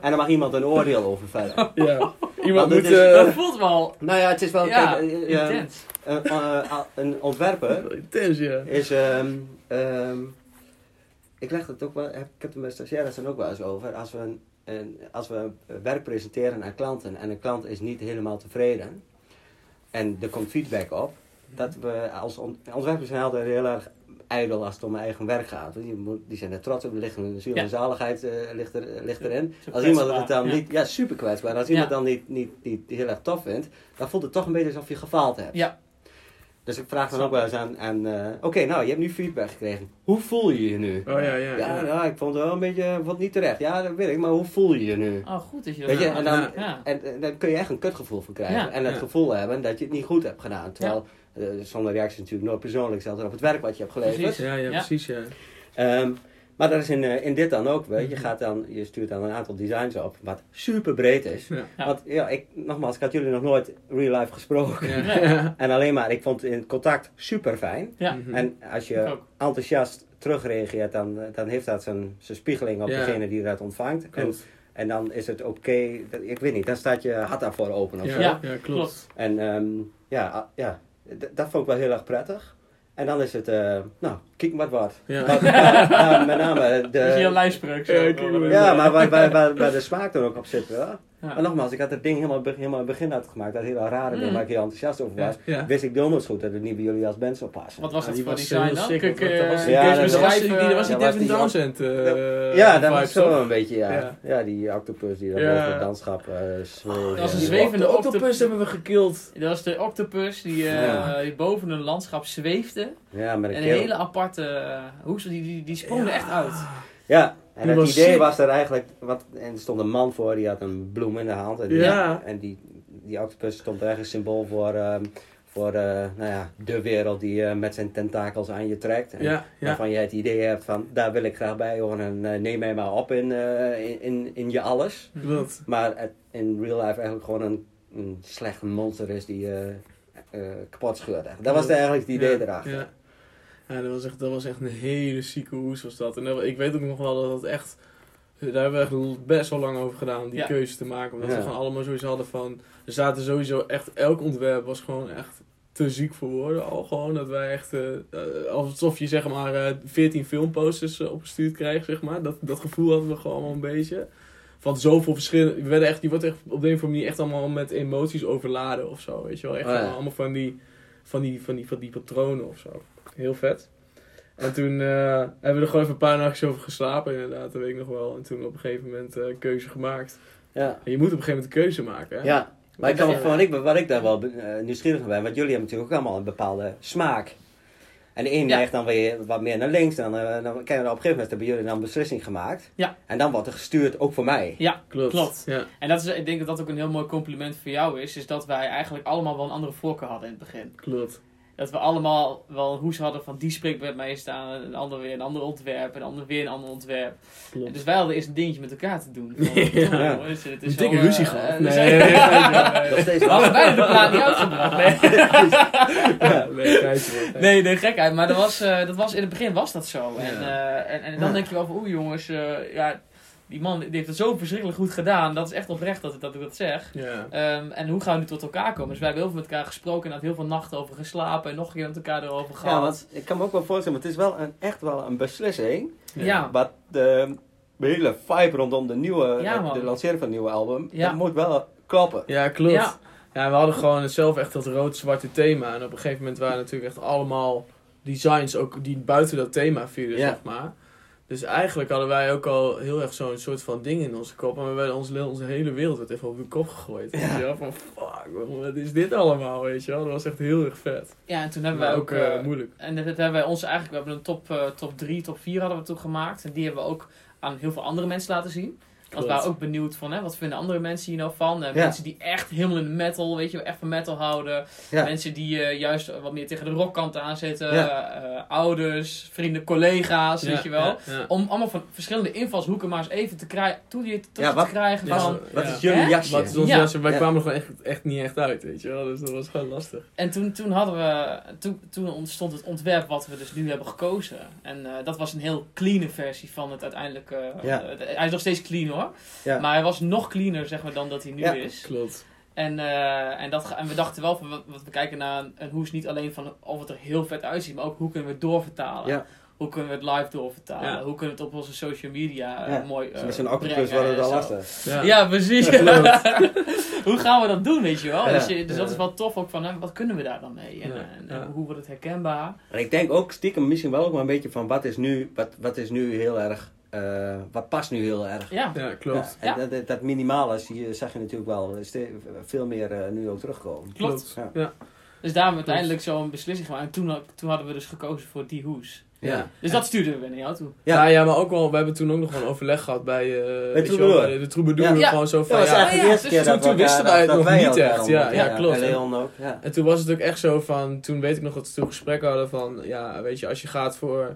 en dan mag iemand een oordeel over vellen. Ja. Iemand moet... is- Dat voelt wel. Nou ja, het is wel... Ja, kijk, intens. een, een ontwerper intens, ja. is... ehm, ehm, ik leg het ook wel... Ik heb het met stagiaires dan ook wel eens over. Als we, een, een- als we werk presenteren aan klanten en een klant is niet helemaal tevreden en er komt feedback op, dat we als on- ontwerpers zijn altijd heel erg ijdel als het om eigen werk gaat. Die, moet- die zijn er trots op, er ligt een ziel en zaligheid eh, ligt, er, ligt erin. Als iemand het dan ja. niet, ja super kwetsbaar, als Ja. iemand dan niet, niet, niet heel erg tof vindt, dan voelt het toch een beetje alsof je gefaald hebt. Ja. Dus ik vraag dan ook wel eens aan, aan eh, oké nou je hebt nu feedback gekregen, hoe voel je je nu? Oh ja, ja. Ja, ja. nou, ik vond het wel een beetje, ik vond het niet terecht. Ja, dat weet ik, maar hoe voel je je nu? Oh, goed dat je dat Weet je, en dan, Ja. en, en dan kun je echt een kutgevoel van krijgen. Ja. en het Ja. gevoel hebben dat je het niet goed hebt gedaan. Terwijl, eh, zonder reactie natuurlijk nooit persoonlijk, zelfs op het werk wat je hebt geleverd. Precies. Ja, ja, Ja. precies, ja. Ehm, maar dat is in, eh, in dit dan ook, weet je. Mhm. Gaat dan, je stuurt dan een aantal designs op, wat super breed is. Ja. Ja. Want ja, ik, nogmaals, ik had jullie nog nooit real life gesproken. Ja. En alleen maar, ik vond het in contact super fijn. Ja. Mhm. En als je enthousiast terugreageert, dan, eh, dan heeft dat zijn, zijn spiegeling op Ja. degene die dat ontvangt. En, Klopt. en dan is het oké, ik weet niet, dan staat je hart daarvoor open of Ja, zo. Ja, ja, klopt. En ehm, ja, ah, ja dat vond ik wel heel erg prettig. En dan is het, eh, nou, kijk wat wat. Ja. Wat- ja, met name Dat is heel de... lijfspreuk. zo. Ja, maar. Maar waar, waar, waar, waar de smaak dan ook op zit. Ja. Ja. Maar nogmaals, ik had het ding helemaal, helemaal in het begin uitgemaakt. Dat hele rare ding Mm. waar ik heel enthousiast over was. Ja. Wist ik donders goed dat het niet bij jullie als band zou passen. Wat was Ja, dat die voor was design dan? je Ja, dat was die, was die Ja, was Devin die- Townsend eh ja, dat was zo toch? een beetje, ja. Ja. Ja, die octopus die dan het landschap eh zweeft. Dat was een zwevende De octopus. hebben we gekild. Dat was de octopus die, eh, Ja. die boven een landschap zweefde. Ja, met een En keel. een hele aparte uh, hoes, die, die, die sprong er echt uit. Ja, en het idee sick. was er eigenlijk, wat, en er stond een man voor, die had een bloem in de hand. En die, Ja. en die, die octopus stond er een symbool voor, ehm, voor eh, nou ja, de wereld die eh, met zijn tentakels aan je trekt. En Ja, ja. Waarvan je het idee hebt van, daar wil ik graag bij horen en eh, neem mij maar op in, in, in, in je alles. Klopt. Maar het in real life eigenlijk gewoon een, een slecht monster is die eh, kapot scheurt. Dat was eigenlijk het idee ja, erachter. Ja. Dat was echt, dat was echt een hele zieke hoes was dat. En dat- ik weet ook nog wel dat het echt... Daar hebben we echt best wel lang over gedaan om die Ja. keuze te maken. Omdat Ja. we gewoon allemaal sowieso hadden van... Er zaten sowieso echt... Elk ontwerp was gewoon echt te ziek voor woorden al. Gewoon dat wij echt... eh, eh, alsof je zeg maar eh 14 filmposters eh, opgestuurd krijgt, zeg maar. Dat, dat gevoel hadden we gewoon een beetje. Van zoveel verschillende... Je, werd echt, je wordt echt op de een of andere manier echt allemaal met emoties overladen of zo. Weet je wel? Echt Oh ja. allemaal van die, van, die, van, die, van die patronen of zo. Heel vet. En toen eh, hebben we er gewoon even een paar nachtjes over geslapen, inderdaad, dat weet ik nog wel. En toen op een gegeven moment eh, een keuze gemaakt. Ja. En je moet op een gegeven moment een keuze maken. Hè? Ja, maar ik kan wat, ik, wat ik daar wel eh, nieuwsgierig naar ben, want jullie hebben natuurlijk ook allemaal een bepaalde smaak. En de een Ja. neigt dan weer wat meer naar links, dan, eh, dan kan je op een gegeven moment hebben jullie dan een beslissing gemaakt. Ja. En dan wordt er gestuurd, ook voor mij. Ja, Klopt. Klopt. Ja. en dat is, ik denk dat dat ook een heel mooi compliment voor jou is. Is dat wij eigenlijk allemaal wel een andere voorkeur hadden in het begin. Klopt. Dat we allemaal wel een hoes hadden van die spreekt met mij staan. Een ander weer een ander ontwerp. En een ander weer een ander ontwerp. Klopt. Dus wij hadden eerst een dingetje met elkaar te doen. Van, Ja. jongens, het is Een dikke ruzie eh, gehad. eh, Nee, dus- nee, nee, nee, steeds We hadden bijna de plaat niet uitgebracht. Nee. Ja, nee. Nee, nee, gekheid. Maar dat was, eh, dat was, in het begin was dat zo. En, eh, en, en dan denk je wel van, oeh jongens, eh, ja, die man die heeft het zo verschrikkelijk goed gedaan. Dat is echt oprecht dat, dat ik dat zeg. Ja. Ehm, en hoe gaan we nu tot elkaar komen? Dus wij hebben heel veel met elkaar gesproken en had heel veel nachten over geslapen. En nog een keer met elkaar erover Ja, gehad. want ik kan me ook wel voorstellen, maar het is wel een, echt wel een beslissing. Ja. Wat de, hele vibe rondom de nieuwe, Ja, man. de lancering van het nieuwe album, Ja. dat moet wel kloppen. Ja, klopt. Ja. Ja. we hadden gewoon zelf echt dat rood-zwarte thema. En op een gegeven moment waren natuurlijk echt allemaal designs ook die buiten dat thema vielen, Ja. zeg maar. Dus eigenlijk hadden wij ook al heel erg zo'n soort van ding in onze kop. En we werden onze, onze hele wereld werd even op de kop gegooid. Weet je wel? Van fuck, wat is dit allemaal, weet je wel? Dat was echt heel erg vet. Ja, en toen hebben Maar wij ook ook... eh, eh, moeilijk. en dat hebben wij ons eigenlijk... We hebben een top, eh, top 3, top 4 hadden we toen gemaakt. En die hebben we ook aan heel veel andere mensen laten zien. Want we waren ook benieuwd van, hè, wat vinden andere mensen hier nou van? Eh, Ja. Mensen die echt helemaal in de metal, weet je, wel, echt van metal houden. Ja. Mensen die eh, juist wat meer tegen de rockkant aan zitten. Ja. eh, ouders, vrienden, collega's, weet je wel. Ja, ja. Om allemaal van verschillende invalshoeken maar eens even te krijgen, toe je, tot wat- te krijgen Ja. van... Wat Ja. is jullie jasje? Wat is ons Ja. jasje? Wij Ja. kwamen er gewoon echt, echt niet echt uit, weet je wel. Dus dat was gewoon lastig. En toen, toen hadden we, toen, toen ontstond het ontwerp wat we dus nu hebben gekozen. En eh, dat was een heel clean versie van het uiteindelijk. eh, Ja. eh, hij is nog steeds clean hoor. Ja. Maar hij was nog cleaner zeg maar dan dat hij nu Ja. is. Klopt. En, eh, en, dat, en we dachten wel van, wat, we kijken naar een, een hoes niet alleen van of het er heel vet uitziet, maar ook hoe kunnen we het doorvertalen. Ja. Hoe kunnen we het live doorvertalen? Ja. Hoe kunnen we het op onze social media eh, Ja. mooi eh, Met zo'n octopus al lastig. Ja. Ja, precies. Ja, Hoe gaan we dat doen, weet je wel? Ja, dus, je- dus dat is wel tof ook van, hè, wat kunnen we daar dan mee? En, Ja, en, ja. en hoe wordt het herkenbaar? En ik denk ook stiekem misschien wel ook wel een beetje van wat is nu, wat, wat is nu heel erg, eh, wat past nu heel erg. Ja, Ja, klopt. Ja, en Ja. Dat, dat, dat minimale zie je, zag je natuurlijk wel veel meer eh, nu ook terugkomen. klopt. Ja. Ja. Dus daar hebben we uiteindelijk zo'n beslissing gemaakt. En toen, toen hadden we dus gekozen voor die hoes. Ja. Dus dat stuurden we naar jou toe. Ja. Ja. ja, maar ook wel, we hebben toen ook nog wel een overleg gehad bij, eh weet je wel, Troubadour. de Troubadour. Ja. Ja. Gewoon zo Dat van, was ja, eigenlijk ja, de eerste dus keer toen- dat we toen wisten wij het nog niet echt. Ja, ja, klopt. En Leon ook. Ja. En toen was het ook echt zo van, toen weet ik nog dat we toen gesprek hadden van, ja, weet je, als je gaat voor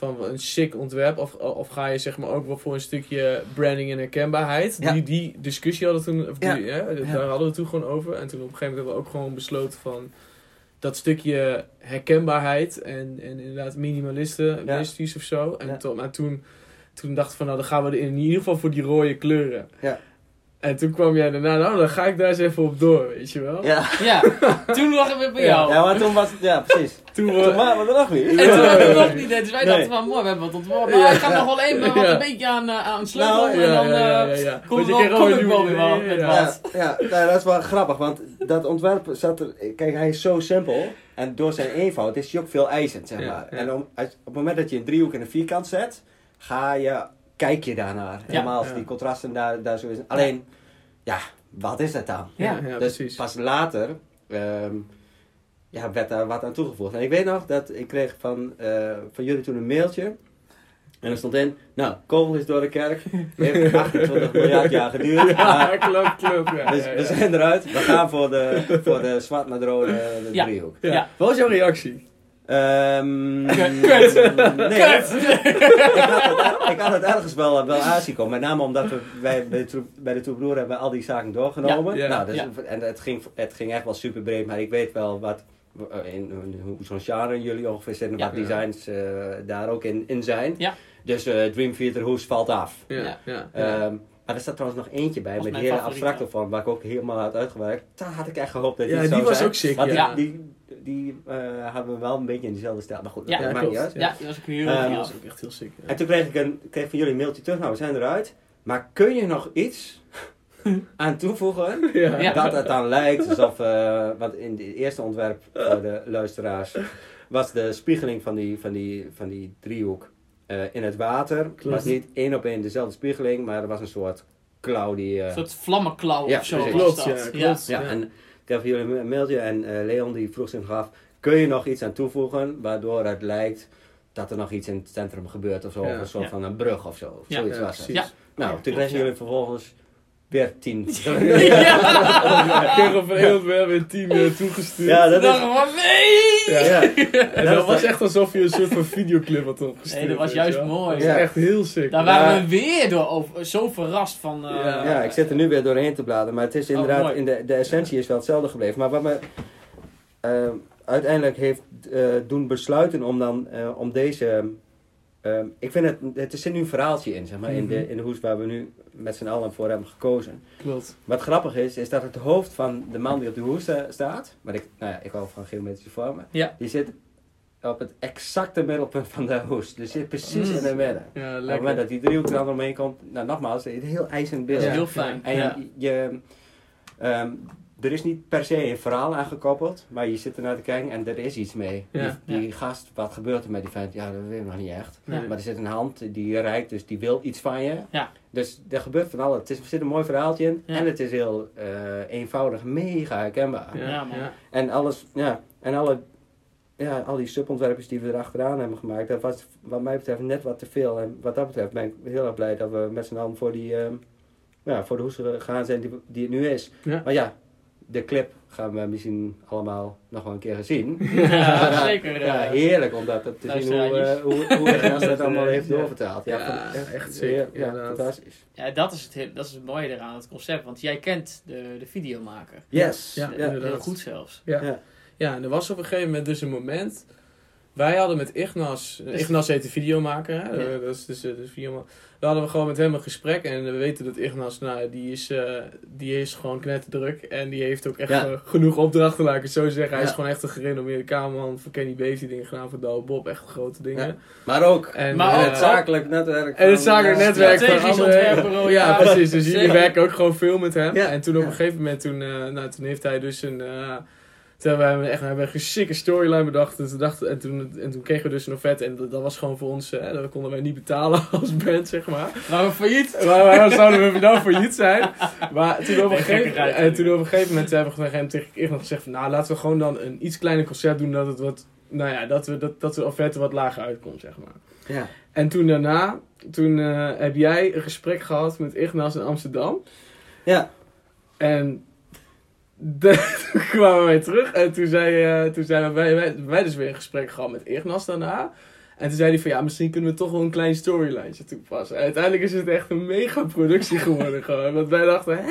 van een chic ontwerp, of, of ga je zeg maar ook wel voor een stukje branding en herkenbaarheid. Ja. Die, die discussie hadden we toen, of die, Ja. hè, daar hadden we het toen gewoon over. En toen op een gegeven moment hebben we ook gewoon besloten van, dat stukje herkenbaarheid en, en inderdaad minimalisten, minimalistisch of zo. En Ja. to- maar toen, toen dacht ik van, nou dan gaan we er in ieder geval voor die rode kleuren. Ja. En toen kwam jij daarna, nou dan ga ik daar eens even op door, weet je wel. Ja. Ja, toen lag het weer bij jou. ja, maar toen was het, ja precies. Toen, we- waren we er nog. En toen we nog niet. Dus wij dachten van, mooi, we hebben wat ontworpen. Maar ik ga nog wel even wat een beetje aan, eh, aan sleutelen. Nou, en dan ja, eh, kom ik wel weer wel ja, met ja. wat. Ja, ja dat is wel grappig, want dat ontwerp zat er... Kijk, hij is zo simpel. En door zijn eenvoud is hij ook veel eisend, zeg maar. En om, als, op het moment dat je een driehoek en een vierkant zet, ga je, kijk je daarnaar. Helemaal als die contrasten daar, daar zo is. Alleen, ja, wat is dat dan? Ja, Ja, ja, dus precies. pas later ehm, ja, werd daar wat aan toegevoegd. En ik weet nog dat ik kreeg van, eh, van jullie toen een mailtje. En er stond in, nou, kogel is door de kerk. Heeft 28 miljard jaar geduurd. maar Ja, klopt, klopt. Ja, we, ja, ja. we zijn eruit. We gaan voor de, voor de zwart met rode de Ja. driehoek. Ja. Ja. Wat was jouw reactie? Ehm, Kut. Kut. Nee, Kut. ik, had het, ik had het ergens wel, wel aanzien komen. Met name omdat we bij, bij de, troep- bij de Troepbroer hebben al die zaken doorgenomen. Ja, ja. nou, dus, Ja. En het ging, het ging echt wel super breed. Maar ik weet wel wat, in, in hoe zo'n genre jullie ongeveer zitten. Ja. Wat designs eh, daar ook in, in zijn. Ja. Dus eh Dream Theater Hoes valt af. Ja, Ja. ja. Ehm, maar er staat trouwens nog eentje bij, met die hele abstracte van, waar ik ook helemaal had uitgewerkt. Daar had ik echt gehoopt dat Ja, iets die zou was zijn. ook sick, Want ja. die, die, die eh, hadden we wel een beetje in dezelfde stijl. Maar goed, Ja, dat Ja, maakt niet uit. Ja, die was ook heel was ook echt heel sick. ja. En toen kreeg ik, een, kreeg van jullie een mailtje terug, nou we zijn eruit. Maar kun je nog iets aan toevoegen Ja. Dat het dan lijkt alsof, eh want in het eerste ontwerp voor de luisteraars was de spiegeling van die, van die, van die driehoek eh, in het water. Het was niet één op één dezelfde spiegeling, maar er was een soort klauw die... eh, Een soort vlammenklauw Ja, of zo. Klopt, ja, klopt. ja, en ik heb van jullie een mailtje en Leon die vroeg zich af, kun je nog iets aan toevoegen waardoor het lijkt dat er nog iets in het centrum gebeurt of zo, Ja. of een soort Ja. van een brug of zo. Ja. Zoiets Ja, was het. Nou, toen kregen jullie vervolgens weer tien. Ja. Ik kreeg op een heel weer weer tien eh, toegestuurd. Ja, Dat is... dacht van nee! Ja. Ja. En dat was echt alsof je een soort van videoclip had opgestuurd. Nee, dat was juist mooi. Dat was Ja. echt heel sick. Daar waren we weer door over, zo verrast van. eh, Ja. Ja, ik zit er nu weer doorheen te bladeren, maar het is Oh, inderdaad, in de, de essentie is wel hetzelfde gebleven. Maar wat me ehm, uiteindelijk heeft eh, doen besluiten om dan, eh, om deze, ehm, ik vind het, het er zit nu een verhaaltje in, zeg maar, in, de, Mhm. in de hoes waar we nu met z'n allen voor hebben gekozen. Klopt. Wat grappig is, is dat het hoofd van de man die op de hoes sta- staat, maar ik, nou ja, ik hou van geometrische vormen, Ja. die zit op het exacte middelpunt van de hoes. Dus zit precies Mm. in het midden. Ja, Op het moment dat die driehoek er dan omheen komt, nou nogmaals, een heel ijzend beeld. Ja. heel fijn. En je, ehm, er is niet per se een verhaal aan gekoppeld, maar je zit er naar te kijken en er is iets mee. Ja. Die, die gast, wat gebeurt er met die vent? Ja, dat weet ik nog niet echt. Nee. Maar er zit een hand die reikt, dus die wil iets van je. Ja. Dus er gebeurt van alles. Het is, er zit een mooi verhaaltje in Ja. en het is heel eh, eenvoudig, mega herkenbaar. Ja, man. En alles, ja, en alle ja, al die subontwerpjes die we erachteraan hebben gemaakt, dat was wat mij betreft net wat te veel. En wat dat betreft ben ik heel erg blij dat we met z'n allen voor, die, ehm, ja, voor de hoes gegaan zijn die, die het nu is. Ja. Maar ja, de clip gaan we misschien allemaal nog wel een keer gezien. Ja, zeker. Ja, heerlijk om dat te zien hoe, eh, hoe, hoe dat allemaal heeft doorvertaald. Ja, echt zeker, Ja, inderdaad. fantastisch. Ja, dat is, het, he- dat is het mooie eraan, het concept. Want jij kent de, de videomaker. Yes. Ja, Ja, heel goed zelfs. Ja. Ja. Ja, en er was op een gegeven moment dus een moment. Wij hadden met Ignas, Dus- Ignas heet de videomaker, hè? Ja. Eh, dat is dus, eh, de videoma- Daar hadden we gewoon met hem een gesprek en we weten dat Ignas, nou, die is, eh, die is gewoon knetterdruk en die heeft ook echt Ja. eh, genoeg opdrachten, laat ik het zo zeggen. Hij is gewoon echt een gerenommeerde cameraman. Voor Kenny B heeft hij dingen gedaan, voor Douwe Bob, echt grote dingen. Maar ook En, Maar eh, het zakelijk netwerk. en het zakelijk eh, netwerk van andere... ja, ja. precies. Dus jullie werken ook gewoon veel met hem. Ja. En toen op een gegeven moment, toen, eh, nou, toen heeft hij dus een... eh, toen hebben we echt we hebben een sikke storyline bedacht. En toen, dachten, en, toen, en toen kregen we dus een offerte. En dat, dat was gewoon voor ons... eh, dat konden wij niet betalen als band, zeg maar. Maar we failliet. Waarom zouden we nou failliet zijn? Maar toen op een, Nee, gegeven, en toen op een gegeven moment hebben we tegen, tegen Igor gezegd van... Nou, laten we gewoon dan een iets kleiner concert doen. Dat het wat... Nou ja, dat, we, dat, dat de offerte wat lager uitkomt, zeg maar. Ja. En toen daarna, toen eh, heb jij een gesprek gehad met Ignas in Amsterdam. Ja. En de- toen kwamen wij terug en toen, zei, eh, toen zijn wij, wij, wij dus weer een gesprek gehad met Ignas daarna. En toen zei hij van ja, misschien kunnen we toch wel een klein storylijntje toepassen. En uiteindelijk is het echt een mega productie geworden gewoon. Want wij dachten, hè,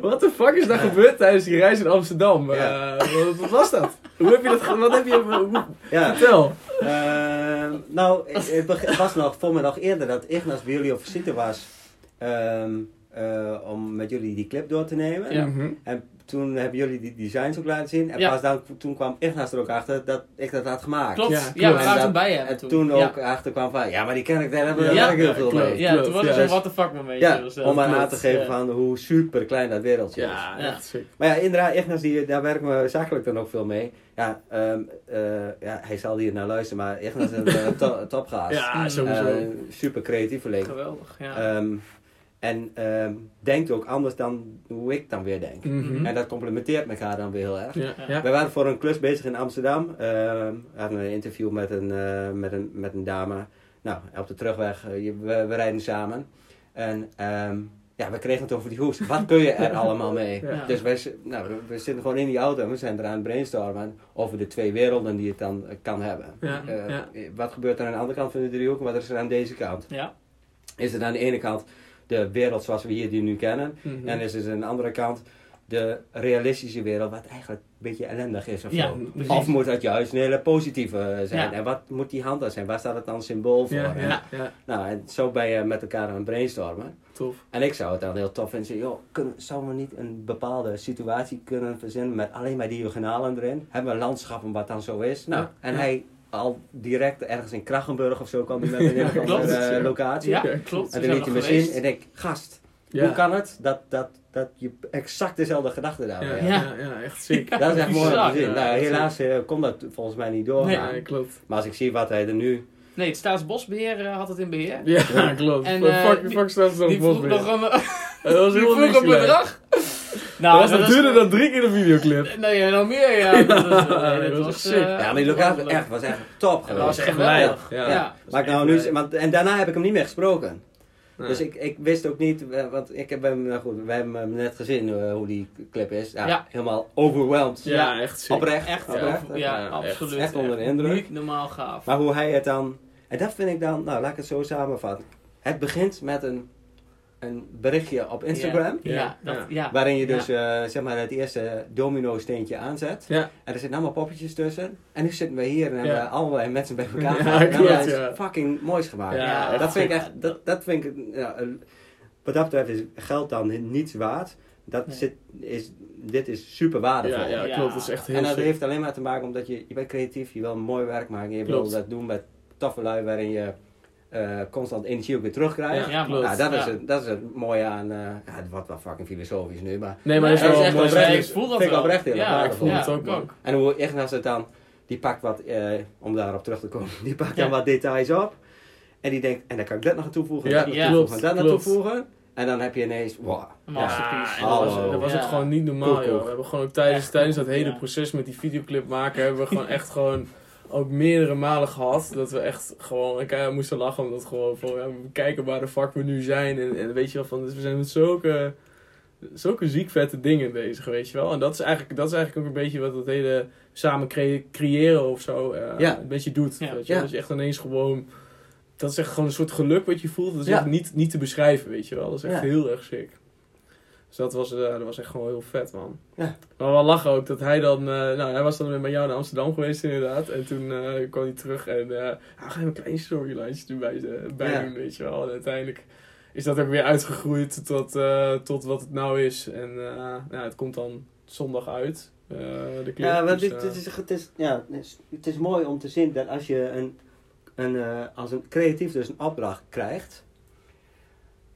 wat de fuck is daar gebeurd tijdens die reis in Amsterdam? Ja. Eh, wat, wat was dat? Hoe heb je dat, wat heb je, hoe, Ja. vertel. Ehm, nou, het was nog, voor me nog eerder dat Ignas bij jullie op visite was. ehm, eh, om met jullie die clip door te nemen. Ja. Mhm. En toen hebben jullie die designs ook laten zien. En Ja. pas dan, toen kwam Ignas er ook achter dat ik dat had gemaakt. Klopt. Ja, Ja, klopt. we En waren toen bij hem. En toen ja. ook achter kwam van, ja, maar die ken ik, daar hebben we Ja. heel Ja, veel klopt. mee. Ja, toen was het Ja, zo'n what the fuck momentje. Ja, dus, om maar aan klopt. te geven Ja. van hoe super klein dat wereldje is. Ja, Ja. echt sick. Maar ja, inderdaad, Ignas, die, daar werken we zakelijk dan ook veel mee. Ja, ehm, eh, ja hij zal hier naar luisteren, maar Ignas is een eh, to topgast. Ja, sowieso. Eh, super creatieveling. Geweldig, ja. Ehm, en ehm, denkt ook anders dan hoe ik dan weer denk. Mhm. En dat complementeert elkaar dan weer heel erg. Ja, ja. We waren voor een klus bezig in Amsterdam. Ehm, we hadden een interview met een, eh, met een, met een dame. Nou, op de terugweg, eh, we, we rijden samen. En ehm, ja, we kregen het over die hoes. Wat kun je er allemaal mee? Ja. Dus wij, nou, we- zitten gewoon in die auto en we zijn eraan het brainstormen over de twee werelden die het dan eh, kan hebben. Ja, Eh, ja. Wat gebeurt er aan de andere kant van de driehoek en wat is er aan deze kant? ja. Is het aan de ene kant de wereld zoals we hier die nu kennen? Mhm. En is er aan de andere kant de realistische wereld, wat eigenlijk een beetje ellendig is of Ja, zo. precies. Of moet dat juist een hele positieve zijn? Ja. En wat moet die hand dan zijn? Waar staat het dan symbool voor? ja, En, ja, ja, Nou, en zo ben je met elkaar aan het brainstormen. tof. En ik zou het dan heel tof vinden. Joh, kunnen, zouden we niet een bepaalde situatie kunnen verzinnen met alleen maar diagonalen erin? Hebben we landschappen wat dan zo is? Nou, en hij al direct ergens in Krachenburg of zo kwam hij met een hele Klopt. andere eh, Ja. locatie. Ja, klopt. En dan liet je me zien en ik, gast, Ja. hoe kan het dat, dat, dat je exact dezelfde gedachten daar Ja, hebt? ja. Ja. ja, echt sick. Dat is echt mooi om bizar. te zien. Ja, Nou, helaas eh, kon dat volgens mij niet doorgaan. Ja, klopt. Maar als ik zie wat hij er nu... Nee, het Staatsbosbeheer eh, had het in beheer. Ja, klopt. En, Fuck- eh, fuck, die- fuck staat er Die op vroeg Bosbeheer. nog een, Dat was die vroeg een gelijk. Bedrag. Dat was dat nog is- duurder dan drie keer de videoclip. Nee, nog meer, ja. Dat, is- nee, dat dat was was, sick. eh, ja, maar die locatie echt, was echt top Dat was geweest. echt geweldig. Ja. Ja. Maar ik nou nu, want, en daarna heb ik hem niet meer gesproken. Nee. Dus ik, ik wist ook niet, eh, want ik heb hem, nou goed, wij hebben hem net gezien eh, hoe die clip is. Ja, Ja. Helemaal overwhelmed. Ja, echt sick. Oprecht. Echt, oprecht. Ja, ja, echt. absoluut. Echt onder de indruk. Niet normaal gaaf. Maar hoe hij het dan, en dat vind ik dan, nou laat ik het zo samenvatten. Het begint met een, een berichtje op Instagram. Ja, Ja, dat, ja. Waarin je dus eh, zeg maar het eerste domino steentje aanzet. Ja, En er zitten allemaal poppetjes tussen. En nu zitten we hier en hebben allerlei mensen bij elkaar Ja. En we ja. iets fucking moois gemaakt. Ja, Ja, echt dat vind ik echt, dat, dat vind ik, wat dat betreft is geld dan niets waard. Dat Nee. zit, is, dit is super waardevol. ja, klopt. Dat is echt heel en dat sick. heeft alleen maar te maken omdat je, je bent creatief, je wil mooi werk maken. Je wil dat doen met toffe lui waarin je eh, constant energie ook weer terugkrijgt. Ja, Ja, klopt. Nou, dat, is Ja. het, dat is het mooie aan, eh, ja, het wordt wel fucking filosofisch nu, maar Nee, maar dat is wel echt mooi oprecht. ik voel dat vind wel. oprecht heel erg ja, ja, Ik vond het ook, man. En hoe Ignas het dan, die pakt wat, eh, om daarop terug te komen, die pakt Ja. dan wat details op. En die denkt, en dan kan ik dat nog aan toevoegen, Ja, ja, toevoegen, en dat nog klopt. toevoegen. En dan heb je ineens, wow. Ja, dat was, dat was ook Ja. gewoon niet normaal, joh. We hebben gewoon ook tijdens, Echt tijdens dat hele ja. proces met die videoclip maken, hebben we gewoon echt gewoon ook meerdere malen gehad. Dat we echt gewoon elkaar moesten lachen. Omdat gewoon van, ja, we kijken waar de fuck we nu zijn. En, en weet je wel, van, dus we zijn met zulke, zulke ziek vette dingen bezig, weet je wel. En dat is eigenlijk, dat is eigenlijk ook een beetje wat het hele samen cre- creëren of zo eh, Ja. een beetje doet. Ja. Weet je wel. Ja. Dat je echt ineens gewoon... Dat is echt gewoon een soort geluk wat je voelt. Dat is Ja. echt niet, niet te beschrijven, weet je wel. Dat is echt Ja. heel erg sick. Dus dat was, eh, dat was echt gewoon heel vet, man. Ja. Maar wel lachen ook dat hij dan... eh, nou, hij was dan met jou naar Amsterdam geweest inderdaad. En toen eh, kwam hij terug en... eh ja, ga je een klein storyline erbij eh, bij Ja. doen, weet je wel. En uiteindelijk is dat ook weer uitgegroeid tot, tot wat het nou is. En nou, het komt dan zondag uit, de clip. Ja, want Dus, dit, dit is, het, is, ja, het, is, het is mooi om te zien dat als je een, een, als een creatief dus een opdracht krijgt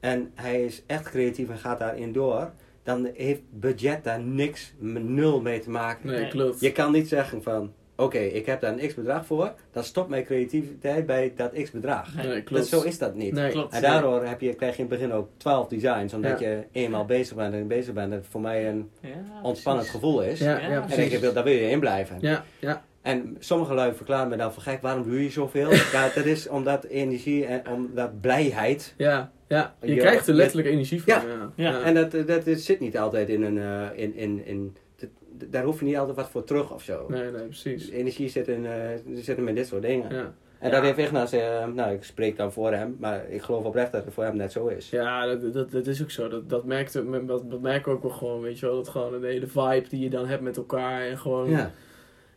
en hij is echt creatief en gaat daarin door, dan heeft budget daar niks, nul mee te maken. Nee, klopt. Je kan niet zeggen van, oké, ik heb daar een x bedrag voor, dan stopt mijn creativiteit bij dat x bedrag. Nee, Dat, klopt. zo is dat niet. Nee, Klopt. En daardoor heb je, krijg je in het begin ook 12 designs, omdat je eenmaal bezig bent en bezig bent, dat het voor mij een Ja, ontspannend gevoel is. Ja, En ik daar wil je in blijven. Ja, ja. En sommige lui verklaren me dan van gek, waarom doe je zoveel? ja, dat is omdat energie en omdat blijheid. Ja, ja. Je Je- krijgt er je- letterlijk energie van. Ja. Ja. Ja. En dat, dat zit niet altijd in een. eh, in, in, in, dat- daar hoef je niet altijd wat voor terug of zo. Nee, nee, precies. Energie zit, in, eh, zit hem in dit soort dingen. Ja, En Ja. dat heeft Ignas, eh, nou ik spreek dan voor hem, maar ik geloof oprecht dat het voor hem net zo is. ja dat, dat, dat is ook zo. Dat, dat, merkt, dat, dat merken we ook wel gewoon, weet je wel. Dat gewoon de hele vibe die je dan hebt met elkaar. En gewoon, ja,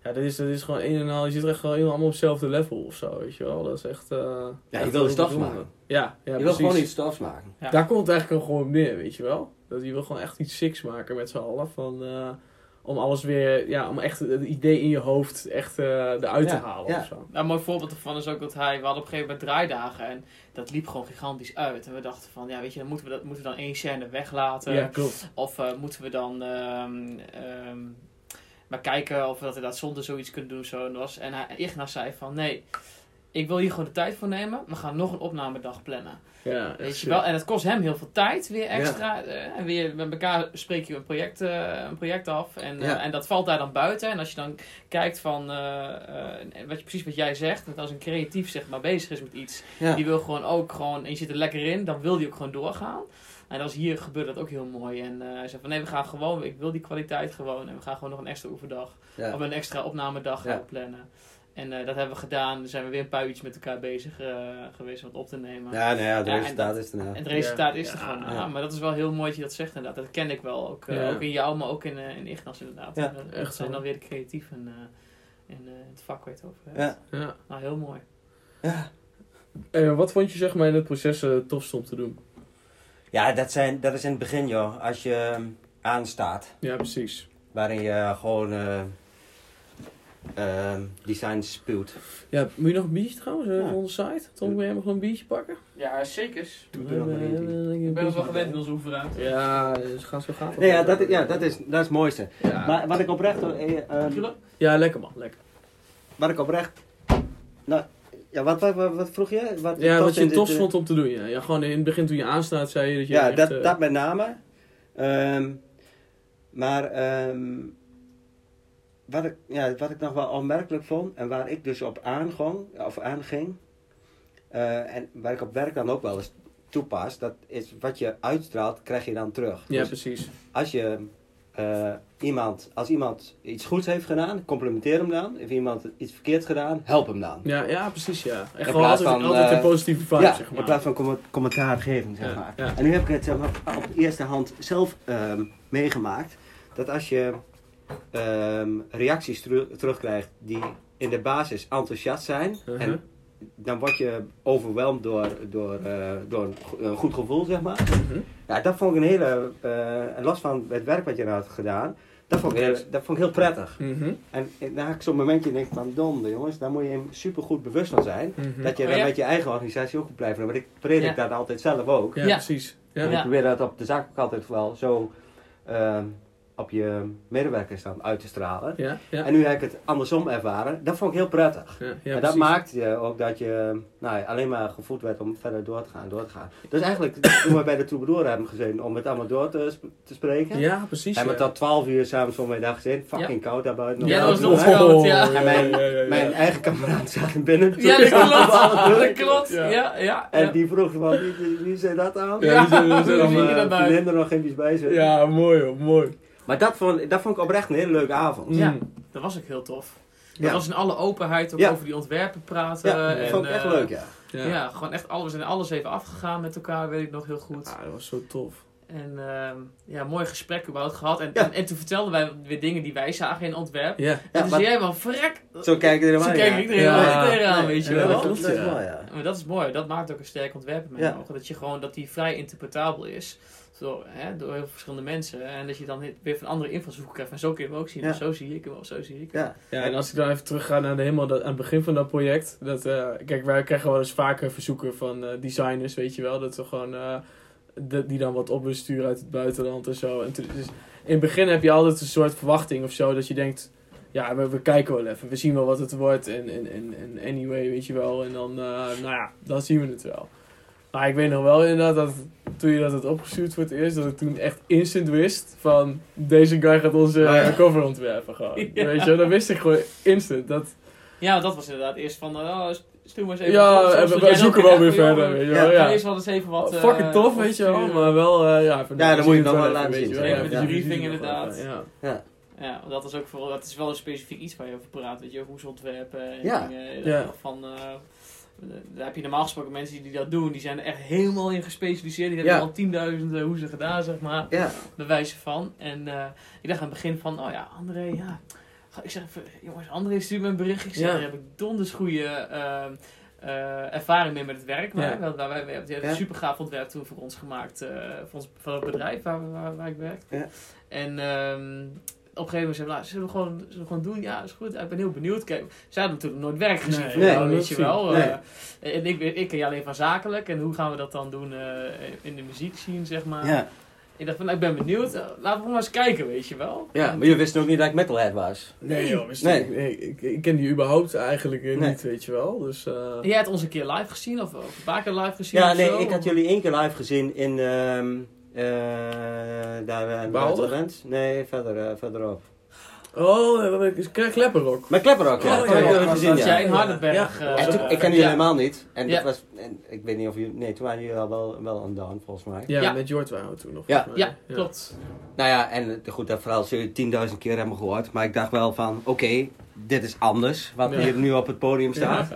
Ja. dat, is, dat is gewoon een en al. Je zit echt gewoon helemaal allemaal op hetzelfde level of zo, weet je wel. Dat is echt... eh, Ja, je wil bijzonder. maken. Ja, ja je wil precies. gewoon iets stofs maken. Ja. Daar komt het eigenlijk gewoon op neer, weet je wel. Dat je wil gewoon echt iets siks maken met z'n allen. Van, eh, om alles weer, ja, om echt het idee in je hoofd echt eh, eruit te halen ja. of zo. Nou, een mooi voorbeeld ervan is ook dat hij, we hadden op een gegeven moment draaidagen en dat liep gewoon gigantisch uit. En we dachten van, ja weet je, dan moeten we, dat, moeten we dan één scène weglaten. Ja, klopt. Of eh, moeten we dan ehm, ehm, maar kijken of we dat inderdaad zonder zoiets kunnen doen. Zo. En, dat was, en hij, zei van, nee, ik wil hier gewoon de tijd voor nemen. We gaan nog een opnamedag plannen. Ja, Weet je wel? En het kost hem heel veel tijd weer extra. eh, en weer met elkaar spreek je een project, eh, een project af. En, eh, en dat valt daar dan buiten. En als je dan kijkt van wat je, precies wat jij zegt. Dat als een creatief zeg maar bezig is met iets. Die wil gewoon ook gewoon, en je zit er lekker in. Dan wil die ook gewoon doorgaan. En als hier gebeurt dat ook heel mooi. En eh, hij zei van nee, we gaan gewoon, ik wil die kwaliteit gewoon. En we gaan gewoon nog een extra oefendag. Ja. Of een extra opnamedag gaan plannen. En eh, dat hebben we gedaan. Dan zijn we weer een paar uurtjes met elkaar bezig eh, geweest om het op te nemen. Ja, nou ja, het resultaat dat- is erna. En het resultaat Ja. is er Ja. gewoon. Ja. Ja, maar dat is wel heel mooi dat je dat zegt inderdaad. Dat ken ik wel. Ook, eh, Ja. ook in jou, maar ook in, in Ignas inderdaad. Ja, En dat, dat echt zijn dan weer de creatieven eh, in eh, het vak waar je het over hebt. Ja. Ja. Nou, heel mooi. Ja. Eh, wat vond je zeg maar in het proces het tofst om te doen? Ja, dat, zijn, dat is in het begin, joh. Als je ehm, aanstaat, Ja, precies. waarin je gewoon eh ehm, designs spuwt. Ja, moet je nog een biertje trouwens eh, Ja. van onze site? Tom, wil jij nog een biertje pakken? Ja, zeker. Doe er nog eentje. Ik ben wel gewend in onze oefenuit. Ja, dus gaat zo gaat. Nee, ja, dat, is- ja dat, is, dat is het mooiste. Ja. Maar wat ik oprecht... eh, ehm, ja, lekker man, lekker. wat ik oprecht... Nou, ja, wat, wat, wat, wat vroeg je? Wat, Ja, tof wat je tofst eh, vond om te doen. Ja. ja, gewoon in het begin toen je aanstaat zei je dat je Ja, echt, dat, eh, dat met name. Ehm, maar ehm, wat, ik, ja, wat ik nog wel opmerkelijk vond en waar ik dus op aangong, of aanging, eh, en waar ik op werk dan ook wel eens toepas, dat is wat je uitstraalt, krijg je dan terug. Ja, Dus precies. als je eh, iemand, als iemand iets goeds heeft gedaan, complimenteer hem dan. Heeft iemand iets verkeerd gedaan, help hem dan. Ja, ja, precies ja. In gewoon plaats altijd, van, altijd eh, een positieve vibe, ja, zeg in plaats van com- commentaar geven, zeg maar. ja. En nu heb ik het zeg maar, op eerste hand zelf ehm, meegemaakt. Dat als je ehm, reacties teru- terugkrijgt die in de basis enthousiast zijn. Uh-huh. En dan word je overweldigd door, door, eh, door een go- een goed gevoel, zeg maar. Mhm. Ja, dat vond ik een hele, eh, en los van het werk wat je nou had gedaan, dat vond ik heel, dat vond ik heel prettig. Mhm. En, en had ik zo'n momentje denk ik van, donder jongens, daar moet je hem super goed bewust van zijn. Mhm. Dat je Oh, dan ja? met je eigen organisatie ook goed blijft doen. Want ik predik Ja. dat altijd zelf ook. Ja, Ja. precies. Ja. En Ja. ik probeer dat op de zaak ook altijd wel zo ehm, op je medewerkers dan uit te stralen. Ja, ja. En nu heb ik het andersom ervaren. Dat vond ik heel prettig. ja, ja, en dat precies. maakt je ook dat je nou, ja, alleen maar gevoed werd om verder door te gaan, door te gaan. Dus eigenlijk, toen we bij de Troubadour hebben gezeten om het allemaal door te, te spreken, Ja, precies. hebben we ja. tot 12 uur s'avonds voor mijn dag gezeten. Fucking koud daar buiten. Ja, dat was Nog koud, ja. En mijn, ja, ja, ja. mijn eigen kameraad zaten binnen. Ja, dat klopt. Dat klopt. Ja. Ja, ja. En die vroeg van, wie, wie, wie zei dat aan? Ja, eh, dat vriendin er nog even bij zitten. Ja, mooi hoor, mooi. Maar dat vond, dat vond ik oprecht een hele leuke avond. Ja. Mm. Dat was ook heel tof. Ja. Dat was in alle openheid ook Ja. over die ontwerpen praten. Ja, dat en, vond ik echt eh, leuk, ja. Ja. Ja. gewoon echt alles en alles even afgegaan met elkaar, weet ik nog heel goed. Ah, dat was zo tof. En ehm, ja, mooi gesprek überhaupt gehad. En, Ja. en, en toen vertelden wij weer dingen die wij zagen in Antwerpen. Ja. En Ja, toen zei jij wel, verrek. Zo kijk je er Zo kijk ja. ik er Ja. Nee, weet je ja, wel. Dat, klopt, dat is ja. mooi, ja. Maar dat is mooi. Dat maakt ook een sterk ontwerp in mijn Ja. ogen. Dat je gewoon, dat die vrij interpretabel is. Door, hè, door heel veel verschillende mensen. En dat je dan weer van andere invalshoeken krijgt. En zo kun je hem ook zien. Ja. Of zo zie ik hem, of zo zie ik hem. Ja. Ja, en als ik dan even terugga naar de, helemaal dat, aan het begin van dat project. Dat, eh, kijk, wij krijgen wel eens vaker verzoeken van eh, designers, weet je wel. Dat we gewoon, eh, de- die dan wat op willen sturen uit het buitenland en zo. En dus in het begin heb je altijd een soort verwachting of zo. Dat je denkt, ja, we, we kijken wel even. We zien wel wat het wordt. En, en, en, en anyway, weet je wel. En dan, eh, nou ja, dan zien we het wel. Maar ik weet nog wel inderdaad dat toen je dat had opgestuurd voor het eerst, dat ik toen echt instant wist van deze guy gaat onze Oh ja. eh, cover ontwerpen gewoon. Ja. Weet je, dat wist ik gewoon instant. Dat, Ja, dat was inderdaad eerst van, oh, stuur maar eens even ja, en we, wat we zoeken wel weer verder, weet je Ja. wel. Ja, Ja. eerst wel eens even wat... eh, Fucking tof, weet je wel, maar wel, eh, ja. even- Ja, dan moet je het wel laten weet zien, de briefing het inderdaad. Ja. Ja. Ja, want dat is ook vooral, dat is wel een specifiek iets waar je over praat, weet je, hoe ze ontwerpen en Ja. dingen. Ja. Van, eh, daar heb je normaal gesproken mensen die dat doen, die zijn er echt helemaal in gespecialiseerd. Die hebben al tienduizenden hoe ze gedaan, zeg maar, Ja. bewijzen van. En eh, ik dacht aan het begin van, oh ja, André, ja. Ik zeg even, jongens, André stuurt me een bericht. Ik zeg, daar heb ik donders goede eh, ervaring mee met het werk. Ja. Waar, waar wij, wij, die hebben Ja. super gaaf ontwerp toen voor ons gemaakt, eh, voor, ons, voor het bedrijf waar, waar ik werk. Ja. En ehm, op een gegeven moment zei nou, zullen we gewoon, zullen we gewoon doen? Ja, is goed. Ik ben heel benieuwd. Kijk, zij hadden natuurlijk nooit werk gezien Nee, van nee, jou, weet dat je wel. Nee. Eh, en ik, ik ken je alleen van zakelijk. En hoe gaan we dat dan doen eh, in de muziek zien, zeg maar. Ja. Ik dacht van, nou, ik ben benieuwd. Eh, laten we maar eens kijken, weet je wel. ja, En maar je wist ook niet dat ik metalhead was. Nee joh, wist Nee. ik- nee, ik, ik ken die überhaupt eigenlijk Nee. niet, weet je wel. Dus, eh, Jij hebt ons een keer live gezien, of, of een paar keer live gezien? Ja, nee, zo? ik had jullie één keer live gezien in, ehm eh daar aan de Baalder? Buitenrand. Nee, verder, eh, verderop. Oh, eh, wat ben ik- Kle- Klepperrok. Met Klepperok, ja. Oh, dat ja, ja, gezien, jij in Hardenberg. Ja. eh, En toen, eh, ik ken jullie ja. helemaal niet. En Ja. dat was, en ik weet niet of jullie, nee, toen waren jullie al wel, wel aan down, volgens mij. Ja, Ja. met Jort waren we toen nog. Ja. Ja, klopt. Nou ja, en eh, goed, dat verhaal zul je tienduizend keer hebben gehoord. Maar ik dacht wel van, oké, dit is anders. Wat Ja. hier nu op het podium staat.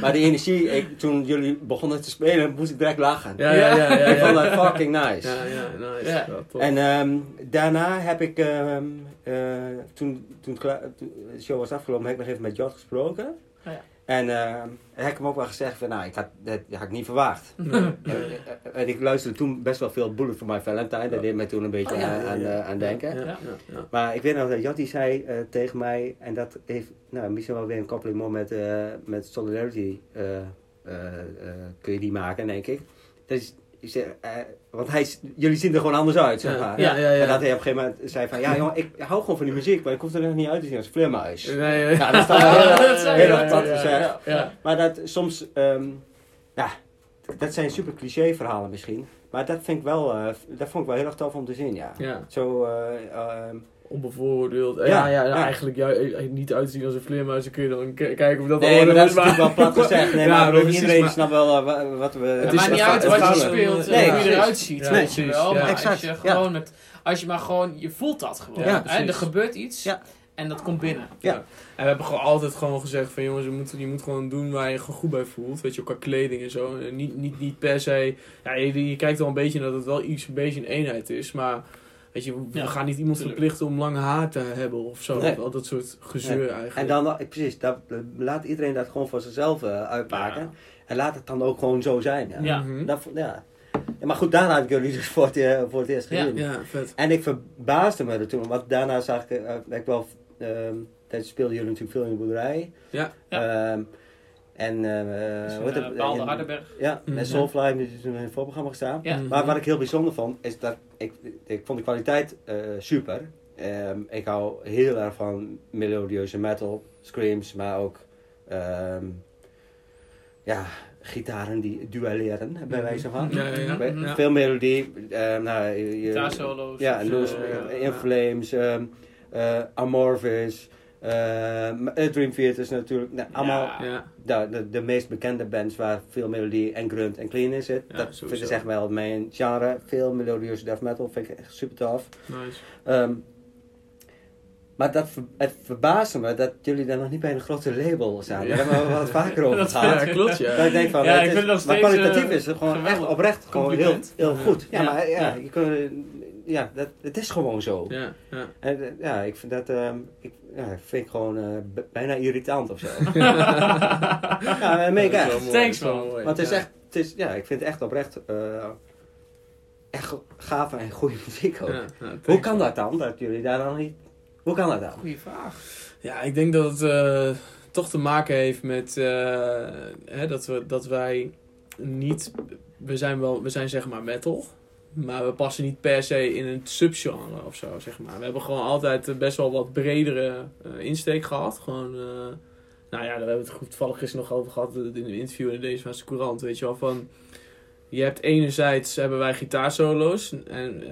Maar die energie, ik, toen jullie begonnen te spelen, moest ik direct lachen. Ja, ja, ja. ja, Ik vond dat fucking nice. Ja, ja, nice. Ja. Ja, tof. En ehm, daarna heb ik, ehm, eh, toen, toen, de show was afgelopen, heb ik nog even met Jot gesproken. Oh ja. En ehm, heb ik hem ook wel gezegd van, nou, ik had, dat had ik niet verwacht. Nee. En, eh, en ik luisterde toen best wel veel Bullet for My Valentine. Dat deed mij toen een beetje Oh, ja, aan, ja, aan, ja. eh, aan denken. Ja, Ja. ja, ja. Maar ik weet nog dat Jot die zei eh, tegen mij, en dat heeft nou, misschien wel weer een compliment met, eh, met Solidarity, eh, eh, eh, kun je die maken, denk ik. Dat is, ik zeg, eh, want hij, jullie zien er gewoon anders uit, zeg maar. Ja, ja, ja. En dat hij op een gegeven moment zei van, ja jongen, ik hou gewoon van die muziek, maar ik hoef er nog niet uit te zien als vleermuis. Nee, nee. Ja, dat is dan heel, erg plat gezegd. Maar dat soms, ehm, ja, dat zijn super cliché verhalen misschien. Maar dat vind ik wel, eh, dat vond ik wel heel erg tof om te zien, ja. Ja, Zo, eh, ehm, onbevooroordeeld. Ja, Ja, ja, eigenlijk ja, eh, niet uitzien als een vleermuis. Dan kun je dan kijken of dat nee, maar allemaal dat is maar- natuurlijk wel plat gezegd. Nee, Ja, maar ik bedoel, precies, iedereen maar- snapt wel eh, wa- wat we... Het Het maakt is- niet uit wat je speelt Nee, en hoe je eruit ziet, je precies. wel. Maar Exact, als je ja. gewoon het, als je maar gewoon, je voelt dat gewoon. Ja, hè? Er gebeurt iets Ja. en dat komt binnen. Ja. En we hebben gewoon altijd gewoon gezegd van jongens, je moet, je moet gewoon doen waar je gewoon goed bij voelt. Weet je, ook qua kleding en zo. En niet, niet, niet per se. Ja, je, je kijkt wel een beetje dat het wel iets een beetje een eenheid is. Maar weet je, we Ja, gaan niet iemand tuurlijk. verplichten om lang haar te hebben of zo. Nee. Al dat soort gezeur Nee. eigenlijk. En dan, eh, precies, dat, laat iedereen dat gewoon voor zichzelf eh, uitmaken. Ja. En laat het dan ook gewoon zo zijn. Ja. Ja. Mhm. Dat, ja. Ja, maar goed, daarna had ik jullie dus voor het, eh, voor het eerst Ja. gezien. Ja, vet. En ik verbaasde me er toen, want daarna zag ik, eh, dat ik wel, ehm tijdens speelden jullie natuurlijk veel in de boerderij. Ja. Ehm, en, een, het? eh, Baalde Hardenberg. Ja, Mhm. met Soulfly hebben jullie toen in het voorprogramma gestaan. Ja. Mhm. Maar wat ik heel bijzonder vond, is dat ik, ik vond de kwaliteit eh, super. ehm, ik hou heel erg van melodieuze metal, screams, maar ook ehm, ja, gitaren die duelleren, bij wijze van. Ja, ja, ja. Bij- Mhm. Veel melodie. ehm, nou, je- je- Gitaarsolo's. Ja, Loose, ja. In Flames, ehm, eh, Amorphis, ehm, eh, Dream Theater is natuurlijk nou, allemaal Ja. De, de, de meest bekende bands waar veel melodie en grunt en clean in zit. Ja, dat sowieso. vind ik echt wel mijn genre. Veel melodieuze death metal vind ik echt super tof. nice. Ehm, maar dat, het verbaasde me dat jullie daar nog niet bij een grote label zijn. Daar Ja. hebben we wat vaker over Dat gehad. Ja, klopt, ja. Dat ik denk van, Ja, het ik is- vind het nog maar steeds, kwalitatief eh, is het gewoon echt oprecht gewoon heel, heel goed. Ja, Ja. maar ja, Ja. Je kunt, ja dat, het is gewoon zo. Ja, ja. En, eh, ja, ik vind dat ehm, ik, ja, vind ik gewoon eh, b- bijna irritant of zo. ja, dat meen ik echt. Thanks, man. mooi. Want het is Ja. echt, het is, ja, ik vind het echt oprecht eh, echt gave en goede muziek ook. Hoe kan dat dan, dat jullie daar dan niet... Hoe kan dat dan? Goeie vraag. Ja, ik denk dat het eh, toch te maken heeft met eh, hè, dat, we, dat wij niet. We zijn wel, we zijn zeg maar metal. Maar we passen niet per se in een subgenre of zo, zeg maar. We hebben gewoon altijd eh, best wel wat bredere eh, insteek gehad. Gewoon, eh, nou ja, daar hebben we het toevallig gisteren nog over gehad in een interview in deze Vaste Courant. Weet je wel, van... Je hebt enerzijds hebben wij gitaarsolo's en eh,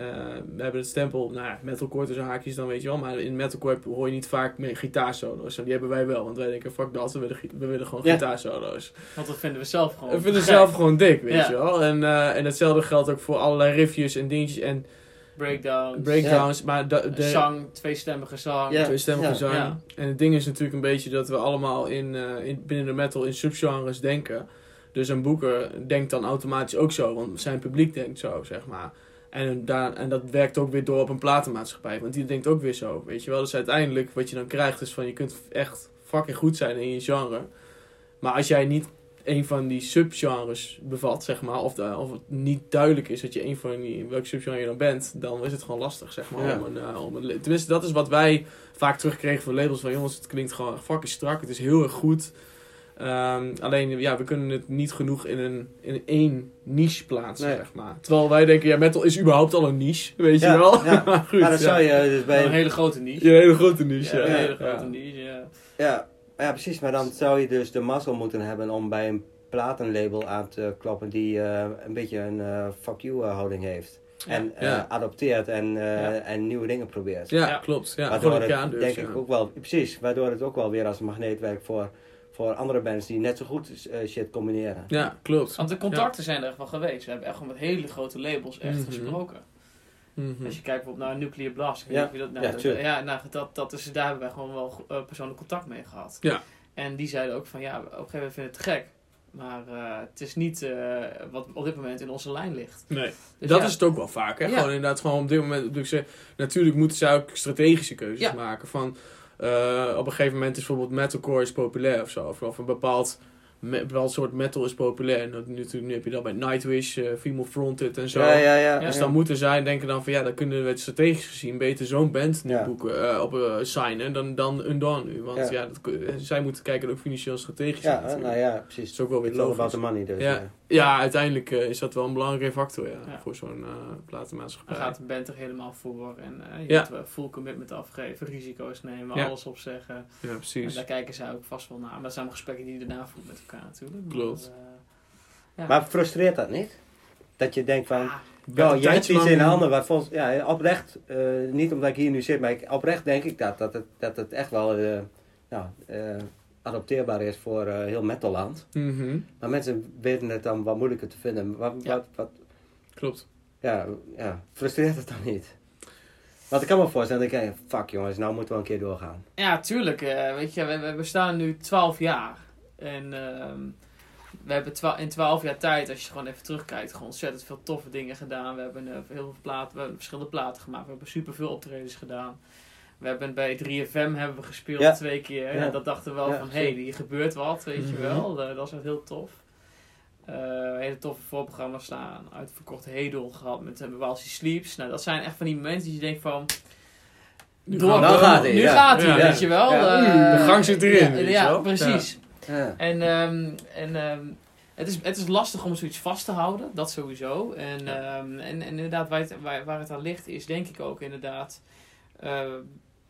we hebben het stempel, nou ja, metalcore tussen haakjes dan weet je wel, maar in metalcore hoor je niet vaak meer gitaarsolo's en die hebben wij wel, want wij denken fuck dat, we willen, we willen gewoon Ja. gitaarsolo's. Want dat vinden we zelf gewoon. We vinden zelf gewoon dik, weet Ja. je wel. En, eh, en hetzelfde geldt ook voor allerlei riffjes en dingetjes en Breakdowns. breakdowns, maar da- de, Zang, tweestemmige zang. Ja. tweestemmige zang. Ja. En het ding is natuurlijk een beetje dat we allemaal in, eh, in, binnen de metal in subgenres denken. Dus een boeker denkt dan automatisch ook zo, want zijn publiek denkt zo, zeg maar. En, daar, en dat werkt ook weer door op een platenmaatschappij, want die denkt ook weer zo, weet je wel. Dus uiteindelijk wat je dan krijgt is van je kunt echt fucking goed zijn in je genre. Maar als jij niet een van die subgenres bevat, zeg maar, of, de, of het niet duidelijk is dat je een van die, welke subgenre je dan bent, dan is het gewoon lastig, zeg maar. Ja. Om een, eh, om een, tenminste, dat is wat wij vaak terugkregen van labels van jongens, het klinkt gewoon fucking strak, het is heel erg goed. Ehm, alleen, ja, we kunnen het niet genoeg in, een, in één niche plaatsen, Nee. zeg maar. Terwijl wij denken, ja, metal is überhaupt al een niche, weet Ja, je wel. ja. maar goed, Maar ja. zou je dus Een bij... hele grote niche. Ja, een hele grote niche, Ja, ja. een hele grote niche, ja. Ja, ja, precies. Maar dan zou je dus de mazzel moeten hebben om bij een platenlabel aan te kloppen die eh, een beetje een eh, fuck you eh, houding heeft. En eh, adopteert en, eh, Ja. en nieuwe dingen probeert. Ja, Ja. klopt. Ja, waardoor gewoon een het, denk ja. ik ook wel, precies, waardoor het ook wel weer als een magneet werkt voor, voor andere bands die net zo goed eh, shit combineren. Ja, klopt. Want de contacten zijn er echt wel geweest. We hebben echt gewoon met hele grote labels echt Mhm. gesproken. Mhm. Als je kijkt bijvoorbeeld naar Nuclear Blast. ik weet Ja. je dat, nou, Ja, dat- ja, nou, dat, dat is, daar hebben wij gewoon wel eh, persoonlijk contact mee gehad. Ja. En die zeiden ook van ja, op een gegeven moment vinden we het te gek. Maar eh, het is niet eh, wat op dit moment in onze lijn ligt. Nee. Dus dat ja, is het ook wel vaak. Hè? Ja. Gewoon inderdaad, gewoon op dit moment. Dus, natuurlijk moeten ze ook strategische keuzes Ja. maken. Van, op een gegeven moment is bijvoorbeeld metalcore is populair of zo. Of, of een bepaald, bepaald soort metal is populair. En dat, nu, nu heb je dat bij Nightwish, eh Female Fronted en zo. Ja, ja, ja. Ja, Dus ja. dan moeten zij denken dan van ja, dan kunnen we strategisch gezien beter zo'n band nu Ja. boeken, eh, op eh, signen dan, dan Undone nu. Want Ja. ja, dat, zij moeten kijken ook financieel strategisch. Ja, natuurlijk. nou ja, Dat precies. is ook wel weer It's about the money dus. Ja. Ja, uiteindelijk is dat wel een belangrijke factor ja, Ja. voor zo'n platenmaatschappij. Dan gaat de band er helemaal voor. En je Ja. moet wel full commitment afgeven, risico's nemen, Ja. alles opzeggen. Ja, En precies. daar kijken zij ook vast wel naar. Maar dat zijn allemaal gesprekken die je daarna voert met elkaar natuurlijk. Maar, Klopt. eh, ja. Maar frustreert dat niet? Dat je denkt van, Ah, Ja, Een je hebt iets in handen waar volgens, ja, oprecht, eh, niet omdat ik hier nu zit, maar ik, oprecht denk ik dat, dat, het, dat het echt wel eh, nou, eh, adopteerbaar is voor eh, heel metalland. Mhm, Maar mensen weten het dan wat moeilijker te vinden. Wat, Ja. wat, wat, Klopt. ja, ja, frustreert het dan niet? Want ik kan me voorstellen dat ik denk, fuck jongens, nou moeten we een keer doorgaan. Ja, tuurlijk. eh, weet je, we, we bestaan nu 12 jaar. En ehm, we hebben twa- in 12 jaar tijd, als je gewoon even terugkijkt, gewoon ontzettend veel toffe dingen gedaan. We hebben eh, heel veel platen, we hebben verschillende platen gemaakt. We hebben superveel optredens gedaan. We hebben bij 3FM hebben we gespeeld Ja. twee keer. Ja. En dat dachten we wel Ja, van, hé, hey, hier gebeurt wat, weet je Mhm. wel. Eh, dat is echt heel tof. Eh, hele toffe voorprogramma's staan. Uitverkocht Hedel gehad met uh, While She Sleeps. Nou, dat zijn echt van die momenten die je denkt van... Nu Door, we Nou wel. gaat hij, nu ja. gaat hij, Ja. weet je wel. Ja. Eh, De gang zit erin, Ja, weet je ja, wel. precies. Ja. En, ehm, en ehm, het, is, het is lastig om zoiets vast te houden, dat sowieso. En, Ja. ehm, en, en inderdaad, waar het, waar, waar het aan ligt, is denk ik ook inderdaad. eh,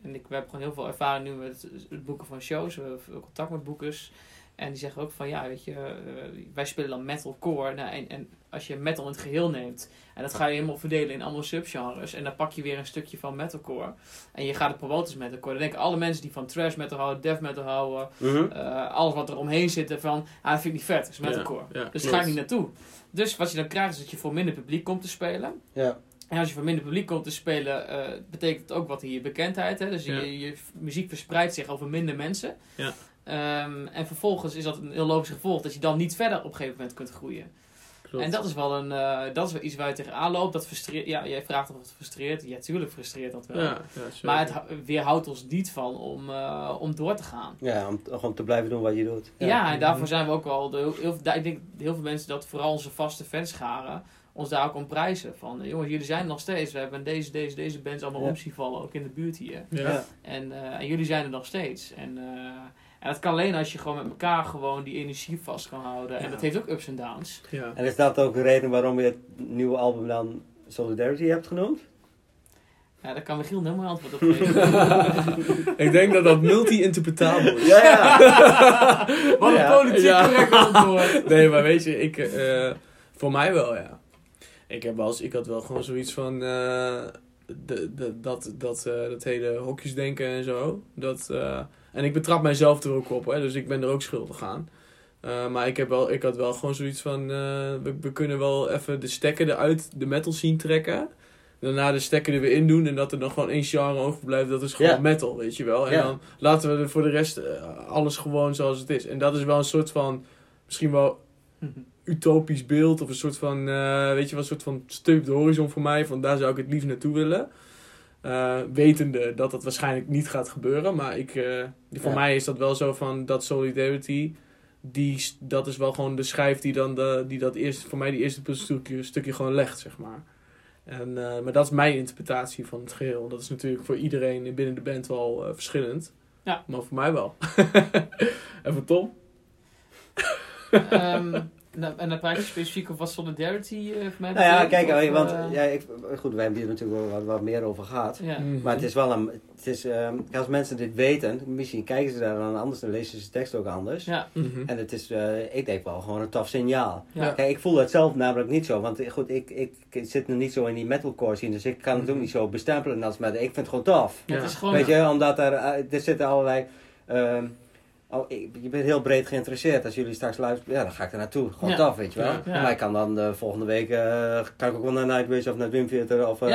en ik, we hebben gewoon heel veel ervaring nu met het boeken van shows. We hebben veel contact met boekers. En die zeggen ook van ja, weet je, eh, wij spelen dan metalcore. Nou, en, en als je metal in het geheel neemt, en dat ga je helemaal verdelen in allemaal subgenres. En dan pak je weer een stukje van metalcore. En je gaat het promoten als metalcore. Dan denken alle mensen die van trash metal houden, death metal houden, Mhm. eh, alles wat er omheen zit, van ah, dat vind ik niet vet, dat is metalcore. Dus klopt. ga ik niet naartoe. Dus wat je dan krijgt is dat je voor minder publiek komt te spelen. Ja. En als je voor minder publiek komt te spelen, eh, betekent het ook wat hier bekendheid. Hè? Dus je, je muziek verspreidt zich over minder mensen. Ja. Ehm, en vervolgens is dat een heel logisch gevolg dat je dan niet verder op een gegeven moment kunt groeien. Klopt. En dat is wel een, eh, dat is wel iets waar je tegenaan loopt. Dat frustreert. Ja, jij vraagt of het frustreert. Ja, tuurlijk frustreert dat wel. ja, maar het hou- weerhoudt ons niet van om, eh, om door te gaan. Ja, om gewoon te blijven doen wat je doet. Ja, en daarvoor zijn we ook wel. De, heel, heel, ik denk heel veel mensen dat vooral onze vaste fanscharen ons daar ook om prijzen. Van eh, jongens, jullie zijn er nog steeds. We hebben deze, deze, deze bands allemaal Ja. om zien vallen, ook in de buurt hier. En, eh, en jullie zijn er nog steeds. En, eh, en dat kan alleen als je gewoon met elkaar gewoon die energie vast kan houden. En dat heeft ook ups en downs. ja. En is dat ook de reden waarom je het nieuwe album dan Solidarity hebt genoemd? Ja, daar kan Michiel helemaal antwoord op geven. ik denk dat dat multi-interpretabel is. Ja, ja. Wat een Ja. politiek Ja. correct antwoord. Nee, maar weet je, ik, eh, voor mij wel, ja. Ik, heb wel eens, ik had wel gewoon zoiets van, eh, de, de, dat, dat, eh, dat hele hokjesdenken en zo. Dat, eh, en ik betrap mijzelf er ook op, hè, dus ik ben er ook schuldig aan. Eh, maar ik, heb wel, ik had wel gewoon zoiets van, eh, we, we kunnen wel even de stekker eruit de metal zien trekken. Daarna de stekker er weer in doen en dat er nog gewoon één genre overblijft. Dat is gewoon metal, weet je wel. En dan laten we er voor de rest eh, alles gewoon zoals het is. En dat is wel een soort van, misschien wel utopisch beeld of een soort van, eh, weet je wel, een soort van steupde horizon voor mij. Van daar zou ik het liefst naartoe willen. Eh, wetende dat dat waarschijnlijk niet gaat gebeuren. Maar ik, eh, voor Ja. mij is dat wel zo van dat solidarity. Die, dat is wel gewoon de schijf die dan de, die dat eerste, voor mij die eerste puzzelstukje stukje gewoon legt, zeg maar. En, eh, maar dat is mijn interpretatie van het geheel. Dat is natuurlijk voor iedereen binnen de band wel verschillend. Ja. Maar voor mij wel. en voor Tom? Ehm, nou, en dan praat je specifiek over wat Solidarity eh voor mij Nou ja, kijk, of, want eh, ja, ik, goed, wij hebben hier natuurlijk wel wat, wat meer over gehad. ja. Mhm. Maar het is wel een, het is, ehm, als mensen dit weten, misschien kijken ze daar dan anders, dan lezen ze de tekst ook anders. Ja, Mhm. En het is, eh, ik denk wel gewoon een tof signaal. ja. Kijk, ik voel het zelf namelijk niet zo, want eh, goed, ik, ik, ik zit nog niet zo in die metalcore scene, dus ik kan het ook Mhm. niet zo bestempelen als met, ik vind het gewoon tof. Ja. Het is gewoon... Weet je, omdat er, eh, er zitten allerlei, ehm, oh, ik, je bent heel breed geïnteresseerd. Als jullie straks luisteren, ja, dan ga ik er naartoe. Gewoon Ja. tof, weet je wel. Ja. Maar ik kan dan de volgende week, eh, kan ik ook wel naar Nightwish of naar Dream Theater of, eh,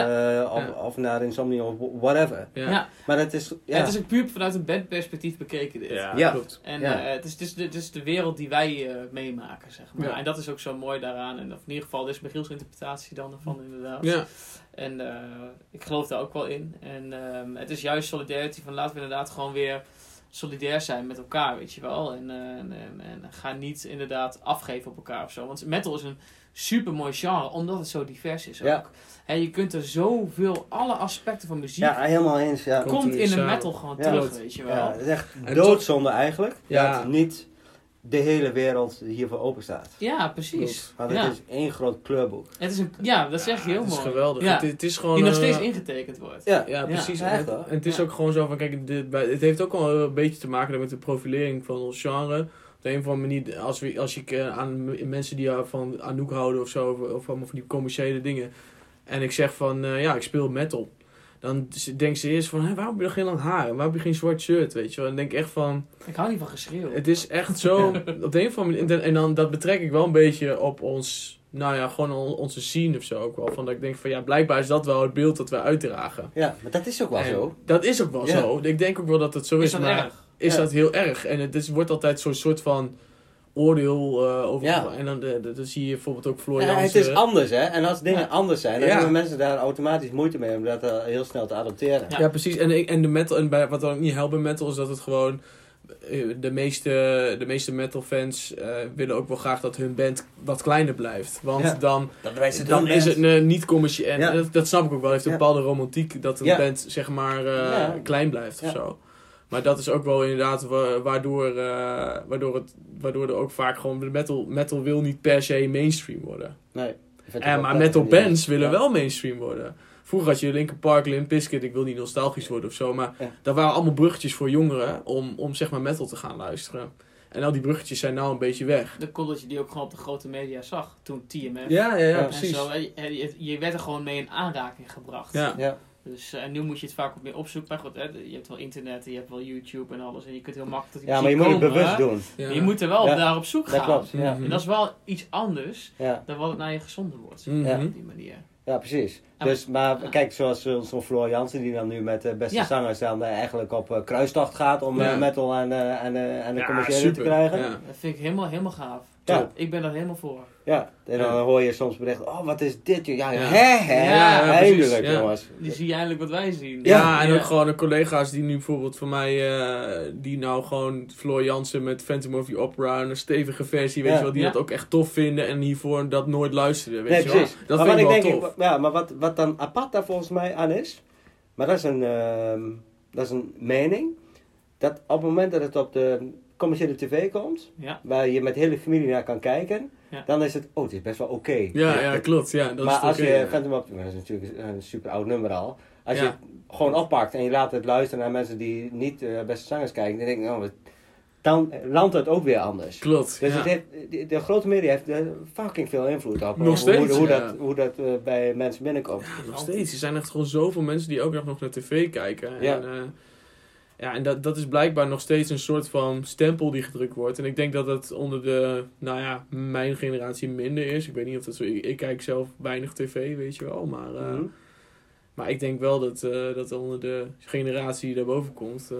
of, Ja. of naar Insomnia of whatever. Ja. ja. Maar het is, ja. Het is ook puur vanuit een bandperspectief bekeken dit. Ja, Ja. klopt. En Ja. eh, het, is, het, is de, het is de wereld die wij eh, meemaken, zeg maar. Ja. En dat is ook zo mooi daaraan. En of in ieder geval, dit is Michiels interpretatie dan ervan, inderdaad. Ja. En eh, ik geloof daar ook wel in. En ehm, het is juist solidarity van laten we inderdaad gewoon weer solidair zijn met elkaar, weet je wel. En, eh, en, en, en ga niet inderdaad afgeven op elkaar of zo. Want metal is een super mooi genre, omdat het zo divers is Ja. ook. En je kunt er zoveel, alle aspecten van muziek, ja, helemaal eens. Ja. Komt in een samen. metal gewoon Ja. terug, weet je wel. Ja, het is echt doodzonde eigenlijk. Ja. Dat niet de hele wereld hiervoor open staat. Ja, precies. Want Ja. het is één groot kleurboek. Het is een, ja, dat zeg je heel het mooi. is geweldig. Ja. Het, het is gewoon... Die nog eh, steeds ingetekend wordt. Ja, Ja, precies. Ja, en, echt het, wel. en het is Ja. ook gewoon zo van, kijk, dit, bij- het heeft ook wel een beetje te maken met de profilering van ons genre. Op de een of andere manier, als, we, als je eh, aan mensen die eh, van Anouk houden of zo, of, of allemaal van die commerciële dingen, en ik zeg van, eh, ja, ik speel metal. Dan denkt ze eerst van, hé, waarom heb je dan geen lang haar? Waarom heb je geen zwart shirt? Weet je wel? En dan denk ik echt van, Ik hou niet van geschreeuw. het is echt zo, op de een of andere manier, en dan dat betrek ik wel een beetje op ons, nou ja, gewoon on- onze scene of zo ook wel. Van dat ik denk van, ja, blijkbaar is dat wel het beeld dat we uitdragen. Ja, maar dat is ook wel En zo. Dat is ook wel Ja. zo. Ik denk ook wel dat het zo is, is dat maar erg? is Ja. dat heel erg. En het is, wordt altijd zo'n soort van oordeel eh, over. Ja. En dan, dan zie je bijvoorbeeld ook Floor Ja, het is anders, hè. En als dingen Ja. anders zijn, dan hebben mensen daar automatisch moeite mee om dat eh, heel snel te adopteren. Ja. Precies. En, en de metal, en bij, wat dan ook niet helpt bij metal, is dat het gewoon. eh, De meeste, de meeste metal fans willen ook wel graag dat hun band wat kleiner blijft. Want dan, wijst dan is het eh, niet commercieel. En dat, dat snap ik ook wel. Het heeft een bepaalde romantiek dat een band zeg maar klein blijft of zo. Maar dat is ook wel inderdaad wa- waardoor, eh, waardoor, het, waardoor er ook vaak gewoon... de Metal, metal wil niet per se mainstream worden. Nee. En, maar metal bands willen Ja. wel mainstream worden. Vroeger had je Linkin Park, Limp Bizkit, ik wil niet nostalgisch worden of zo, maar Ja. dat waren allemaal bruggetjes voor jongeren om, om zeg maar metal te gaan luisteren. En al die bruggetjes zijn nou een beetje weg. De je die ook gewoon op de grote media zag. Toen TMF. Ja, ja, ja, Ja. precies. En zo, je, je werd er gewoon mee in aanraking gebracht. Ja. Ja. Dus, eh, en nu moet je het vaak ook meer opzoeken. Maar goed, hè, je hebt wel internet, je hebt wel YouTube en alles. En je kunt heel makkelijk tot die ja, maar je moet het bewust hè. doen. Ja. Je moet er wel Ja. naar op zoek Dat gaan. klopt. Ja. Mhm. En dat is wel iets anders Ja. dan wat het naar je gezonden wordt. Mhm. Op die manier. Ja, precies. Dus, maar ja. kijk, zoals eh, zo'n Floor Jansen, die dan nu met de beste Ja. zangers dan eh, eigenlijk op eh, kruistocht gaat om Ja. eh, metal en, eh, en, eh, en de Ja, commerciële te krijgen. Ja. Dat vind ik helemaal, helemaal gaaf. Ja. Ik ben daar helemaal voor. Ja, en dan Ja. hoor je soms berichten, oh wat is dit? Ja, Ja. hè, hè, Ja, eindelijk ja. jongens. Die zie je eindelijk wat wij zien. Ja, en ook gewoon de collega's die nu bijvoorbeeld van mij, eh, die nou gewoon Floor Jansen met Phantom of the Opera, een stevige versie, weet Ja. je wel, die Ja. dat ook echt tof vinden en hiervoor dat nooit luisterden, weet Nee, je wel. precies. Dat maar vind ik wat wel denk tof. ik- ja, maar wat, wat dan apart daar volgens mij aan is, maar dat is een, ehm, dat is een mening, dat op het moment dat het op de commerciële tv komt, Ja. waar je met hele familie naar kan kijken, Ja. dan is het, oh, het is best wel oké. Ja, ja, klopt. Ja, dat maar is als je ja. Phantom of dat is natuurlijk een super oud nummer al. Als Ja. je het gewoon oppakt en je laat het luisteren naar mensen die niet eh, beste zangers kijken, dan denk ik, oh, dan landt het ook weer anders. Klopt, Dus ja. het heeft, de, de grote media heeft er fucking veel invloed op. Nog hoe, steeds, hoe, hoe ja. dat, hoe dat eh, bij mensen binnenkomt. Nog steeds. Er zijn echt gewoon zoveel mensen die ook nog naar tv kijken. Ja. En, eh, ja, en dat, dat is blijkbaar nog steeds een soort van stempel die gedrukt wordt. En ik denk dat het onder de, nou ja, mijn generatie minder is. Ik weet niet of dat zo Ik, ik kijk zelf weinig tv, weet je wel. Maar, eh, Mhm. maar ik denk wel dat, eh, dat onder de generatie die daarboven komt, eh,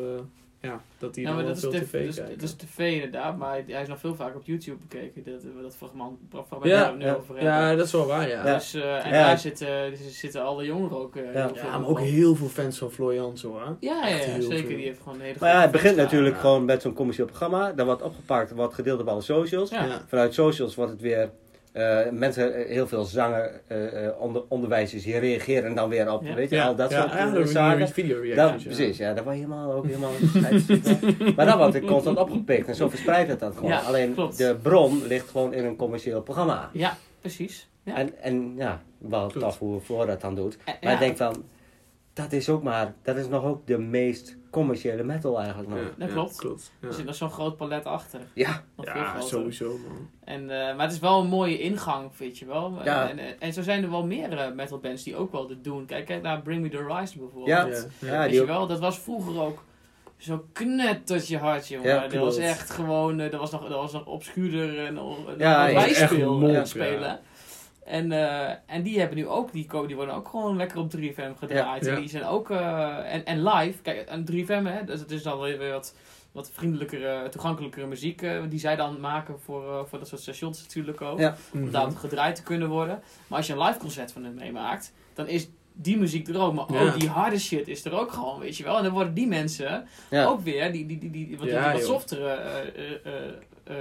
ja, dat die Ja, dan maar wel dat is, veel tv, tv dat, is, kijken. dat is tv inderdaad, maar hij hij is nog veel vaker op YouTube bekeken. Dat, dat fragment, fragment Ja, waar we nu ja. over hebben. ja, dat is wel waar, ja. Ja. Dus, eh, en Ja. daar zitten, zitten alle jongeren ook eh, Ja. maar ook heel veel fans van Floor Jansen hoor. Ja, ja, zeker. veel. Die heeft gewoon een hele Maar ja, het begint natuurlijk gewoon met zo'n commercieel programma. Dat wordt opgepakt, wordt gedeeld op alle socials. Ja. Ja. Vanuit socials wordt het weer... eh, mensen, eh, heel veel zanger, eh, onder, onderwijzers, die reageren dan weer op, Ja. weet je, Ja, al dat ja, soort zaken. video Dat, precies, ja, dat was helemaal ook helemaal Maar dat wordt constant opgepikt en zo verspreidt het dat gewoon. Alleen klopt. de bron ligt gewoon in een commercieel programma. Ja, precies. Ja. En, en ja, wel tof hoe Floor dat dan doet. En- Maar ik denk van, dat is ook maar, dat is nog ook de meest commerciële metal eigenlijk nog. Ja, Dat ja, klopt. klopt. Ja, Er zit nog zo'n groot palet achter. Ja, Nog ja sowieso man. En, eh, maar het is wel een mooie ingang, weet je wel. Ja. En, en, en zo zijn er wel meer eh, metalbands die ook wel dit doen. Kijk, kijk naar Bring Me The Horizon bijvoorbeeld. Ja. Ja, Ja, ja. Weet die je ook- wel, dat was vroeger ook zo knet tot je hart, jongen. Ja, dat was echt gewoon, eh, dat was nog, dat was nog obscuurder en dan Ja, echt speel, eh, spelen. En, eh, en die hebben nu ook, die, die worden ook gewoon lekker op 3FM gedraaid. Ja, ja. En die zijn ook, eh, en, en live, kijk, en 3FM, hè, dus het is dan weer wat, wat vriendelijkere, toegankelijkere muziek eh, die zij dan maken voor, voor dat soort stations natuurlijk ook. Ja. Om Mhm. daar gedraaid te kunnen worden. Maar als je een live concert van hen meemaakt, dan is die muziek er ook. Maar Ja. ook die harde shit is er ook gewoon, weet je wel. En dan worden die mensen ja. ook weer, die, die, die, die, wat, Ja, die wat softere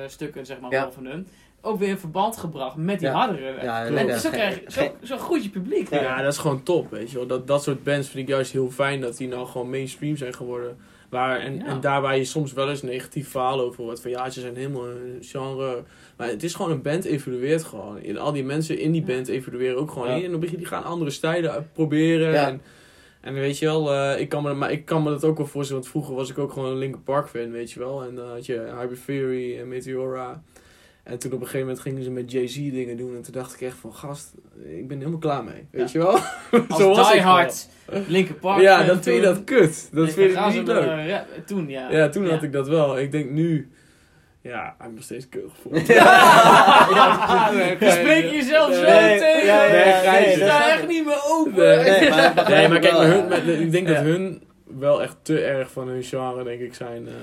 stukken, zeg maar, van hun, ook weer in verband gebracht met die Ja. hardere. Ja, en zo, krijg je, zo, zo groeit je publiek. Ja. Ja, dat is gewoon top, weet je wel. Dat, dat soort bands vind ik juist heel fijn dat die nou gewoon mainstream zijn geworden. Waar, en, Ja. en daar waar je soms wel eens negatief verhaal over hoort. Van ja, ze zijn helemaal een genre. Maar het is gewoon een band evolueert gewoon. En al die mensen in die band evolueren ook gewoon. Ja. En dan begin die gaan andere stijlen uitproberen. Ja. En, en weet je wel, eh, ik, kan me, maar ik kan me dat ook wel voorstellen. Want vroeger was ik ook gewoon een Linkin Park fan, weet je wel. En dan had je Hybrid Theory en Meteora. En toen op een gegeven moment gingen ze met Jay-Z dingen doen. En toen dacht ik echt van, gast, ik ben helemaal klaar mee. Weet je wel? Zo was Die Hard, Linkin Park. ja, dan vind je toen. dat kut. Dat vind ik niet leuk. eh, ja, toen, ja. Ja, toen had ik dat wel. Ik denk nu... Ja, ik ben nog steeds keurig voor. Je spreekt jezelf zo Nee, tegen. ja, ja, Nee, ja, nee, sta snap echt niet meer open. Nee, Nee, maar, Nee, kijk, maar hun, ja. maar ik denk dat Ja. hun wel echt te erg van hun genre, denk ik, zijn. eh,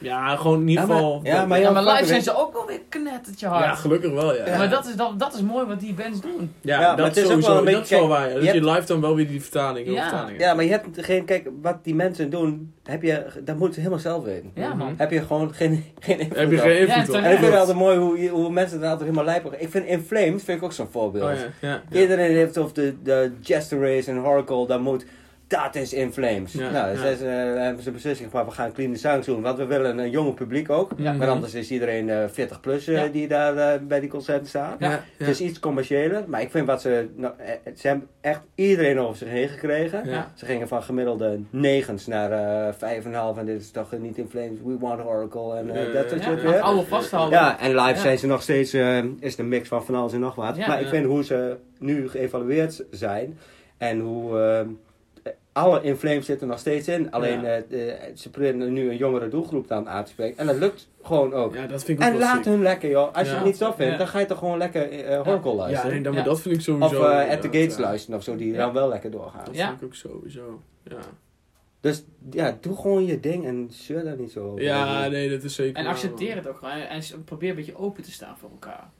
ja, gewoon in ieder Ja, maar- geval... ja, maar Ja, maar live zijn ze ook wel weer knettertje hard. Ja, gelukkig wel, ja. Ja. Maar dat is, dat, dat is mooi wat die bands doen. Ja, dat het is ook sowieso. wel een beetje- dat is wel waar, Dus je, hebt- live dan wel weer die vertaling. Ja. Ja, maar je hebt geen, kijk, wat die mensen doen, heb je, dat moeten ze helemaal zelf weten. Ja, man. Heb je gewoon geen, geen invloed Heb je geen invloed En ik vind het altijd mooi hoe, hoe mensen er altijd helemaal lijp op. Ik vind In Flames vind ik ook zo'n voorbeeld. Oh, ja. Ja. Ja. Iedereen heeft of de, de Jester Race en Oracle, dat moet dat is In Flames. Ja, nou, ja. ze, ze, hebben ze beslissing van, we gaan Clean the Sound doen. Want we willen een jonge publiek ook. Ja. Maar anders is iedereen eh 40 plus eh, die daar eh, bij die concerten staan. Ja. Het is iets commerciëler, maar ik vind wat ze... Nou, eh, ze hebben echt iedereen over zich heen gekregen. Ze gingen van gemiddelde negens naar eh vijf en een half. En dit is toch niet in Flames, We Want Oracle en eh, dat soort shit ja, oude vasthouden. Ja, en live zijn ze nog steeds, eh, is een mix van van alles en nog wat. Maar ik vind hoe ze nu geëvalueerd zijn en hoe eh, alle in Flames zitten nog steeds in. Alleen Ja. eh, ze proberen nu een jongere doelgroep dan aan te spreken. En dat lukt gewoon ook. Ja, dat vind ik ook En laat sick. hun lekker joh. Als je Ja. het niet zo vindt, Ja. dan ga je toch gewoon lekker eh Horkel Ja, luisteren. nee, dat, maar Ja. dat vind ik of sowieso. eh, At the Gates ja. luisteren of zo, die Ja. dan wel lekker doorgaan. Dat Ja. vind ik ook sowieso. Ja, Dus ja, doe gewoon je ding en zeur daar niet zo over. ja nee, dat is zeker. En accepteer het ook gewoon. En probeer een beetje open te staan voor elkaar.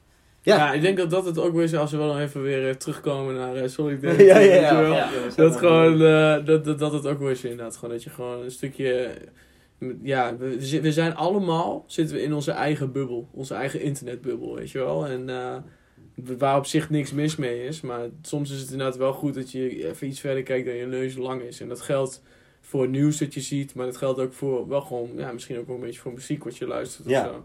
Ja. Ja. ik denk dat dat het ook weer is als we wel nog even weer eh, terugkomen naar uh, Solidarity. Ja, ja, ja. Dat, gewoon, eh, dat, dat, dat het ook weer is inderdaad. Gewoon dat je gewoon een stukje... Ja, we, we zi- we zijn allemaal, zitten we in onze eigen bubbel. Onze eigen internetbubbel, weet je wel. En eh, waar op zich niks mis mee is. Maar soms is het inderdaad wel goed dat je even iets verder kijkt dan je neus lang is. En dat geldt voor nieuws dat je ziet. Maar dat geldt ook voor wel gewoon, ja, misschien ook wel een beetje voor muziek wat je luistert Ja. of zo.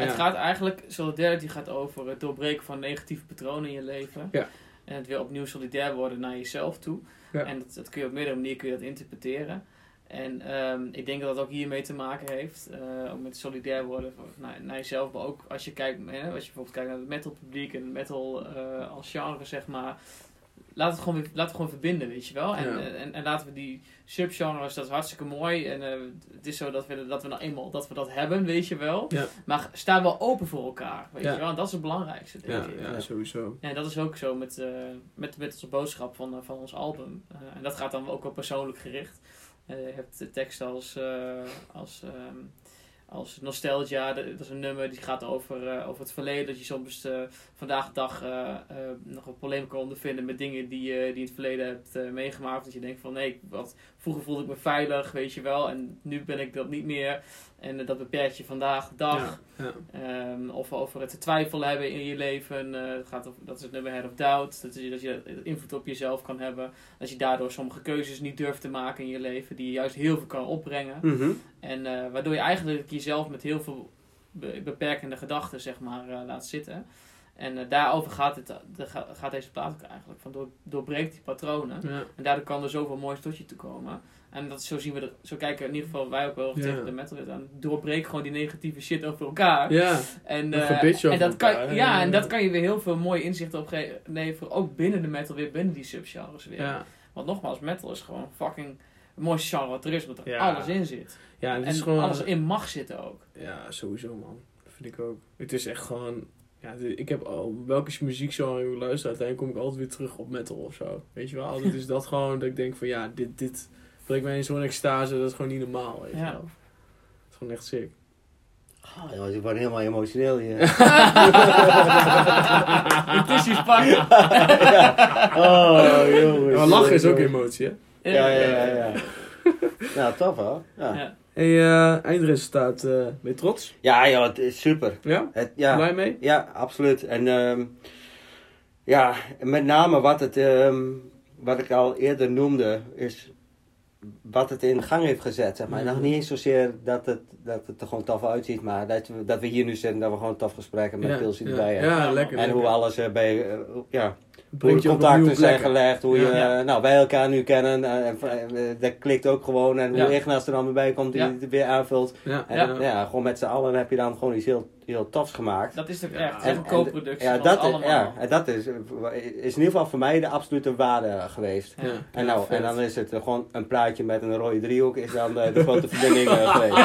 Van, Het gaat eigenlijk, solidarity gaat over het doorbreken van negatieve patronen in je leven. Ja. En het weer opnieuw solidair worden naar jezelf toe. Ja. En dat, dat kun je op meerdere manieren kun je dat interpreteren. En ehm, ik denk dat dat ook hiermee te maken heeft. eh ook met solidair worden van, naar, naar jezelf. Maar ook als je kijkt, hè, als je bijvoorbeeld kijkt naar het metal publiek en het metal eh, als genre, zeg maar. Laat het, gewoon weer, laat het gewoon verbinden, weet je wel. En, Ja. en, en laten we die subgenres, dat is hartstikke mooi. En eh, het is zo dat we, dat we nou eenmaal dat we dat hebben, weet je wel. Ja. Maar sta wel open voor elkaar, weet Ja. je wel. En dat is het belangrijkste, denk Ja, ik. ja, sowieso. Ja, en dat is ook zo met, eh, met, met onze boodschap van, eh, van ons album. Eh, en dat gaat dan ook wel persoonlijk gericht. Eh, je hebt de tekst als, eh, als, ehm, als Nostalgia, dat is een nummer die gaat over, eh, over het verleden. Dat je soms eh, vandaag de dag eh, nog een probleem kan ondervinden met dingen die, je die je in het verleden hebt meegemaakt. Dat je denkt van nee, wat, vroeger voelde ik me veilig, weet je wel. En nu ben ik dat niet meer. En dat beperkt je vandaag de dag. Ja, ja. Ehm, of over het twijfel hebben in je leven. het gaat over, dat is het nummer Head of Doubt. Dat je, dat je invloed op jezelf kan hebben. Dat je daardoor sommige keuzes niet durft te maken in je leven. Die je juist heel veel kan opbrengen. Mhm. En eh, waardoor je eigenlijk jezelf met heel veel be- beperkende gedachten zeg maar, eh, laat zitten. En eh, daarover gaat, het, de, ga- gaat deze plaat ook eigenlijk. Van door, doorbreekt die patronen. Ja. En daardoor kan er zoveel moois tot je te komen. En dat, zo zien we zo kijken in ieder geval wij ook wel Ja. tegen de metal aan. Doorbreek gewoon die negatieve shit over elkaar. Ja, En, eh, je en dat kan, elkaar, ja, en dat kan je weer heel veel mooie inzichten op geven. Nee, voor, ook binnen de metal weer, binnen die subgenres weer. Want nogmaals, metal is gewoon fucking het mooiste genre wat er is, omdat er alles in zit. ja en gewoon... alles in mag zitten ook. Ja, sowieso man. Dat vind ik ook. Het is echt gewoon... Ja, ik heb al welke muziekgenre ik luister, uiteindelijk kom ik altijd weer terug op metal of zo. Weet je wel? Altijd is dat gewoon dat ik denk van ja, dit, dit brengt mij in zo'n extase, dat is gewoon niet normaal. Weet je Ja. wel? Het is gewoon echt sick. Ah, jongens, ik word helemaal emotioneel hier. Een tissues pakken. Oh, jongens. Maar lachen is ook emotie, hè? Ja, ja, ja. ja. nou, tof hoor. Ja, Ja. Hey, eindresultaat, eh ben je trots? ja joh, het is super. Ja? Het, ja, Blij mee? ja, absoluut. En ehm, ja, met name wat, het, ehm, wat ik al eerder noemde, is wat het in gang heeft gezet. Zeg maar. Mhm. Nog niet eens zozeer dat het, dat het er gewoon tof uitziet, maar dat we, dat we hier nu zitten, dat we gewoon tof gesprekken met ja, Pilsie ja. erbij hebben. Ja, lekker. En lekker. hoe alles eh, bij, eh, ja, Contacten zijn gelegd, hoe je, Ja. eh, nou, wij elkaar nu kennen. eh, en, eh, dat klikt ook gewoon. En hoe Ja. Er dan weer bij komt, die het weer aanvult. En ja, gewoon met z'n allen heb je dan gewoon iets heel, heel tofs gemaakt. Dat is het ook Ja. echt. Het is En- een en- co-productie Ja, van dat, ja, en dat is, is in ieder geval voor mij de absolute waarde geweest. Ja. En, nou, en dan is het gewoon een plaatje met een rode driehoek, is dan eh, de grote verbinding eh, geweest.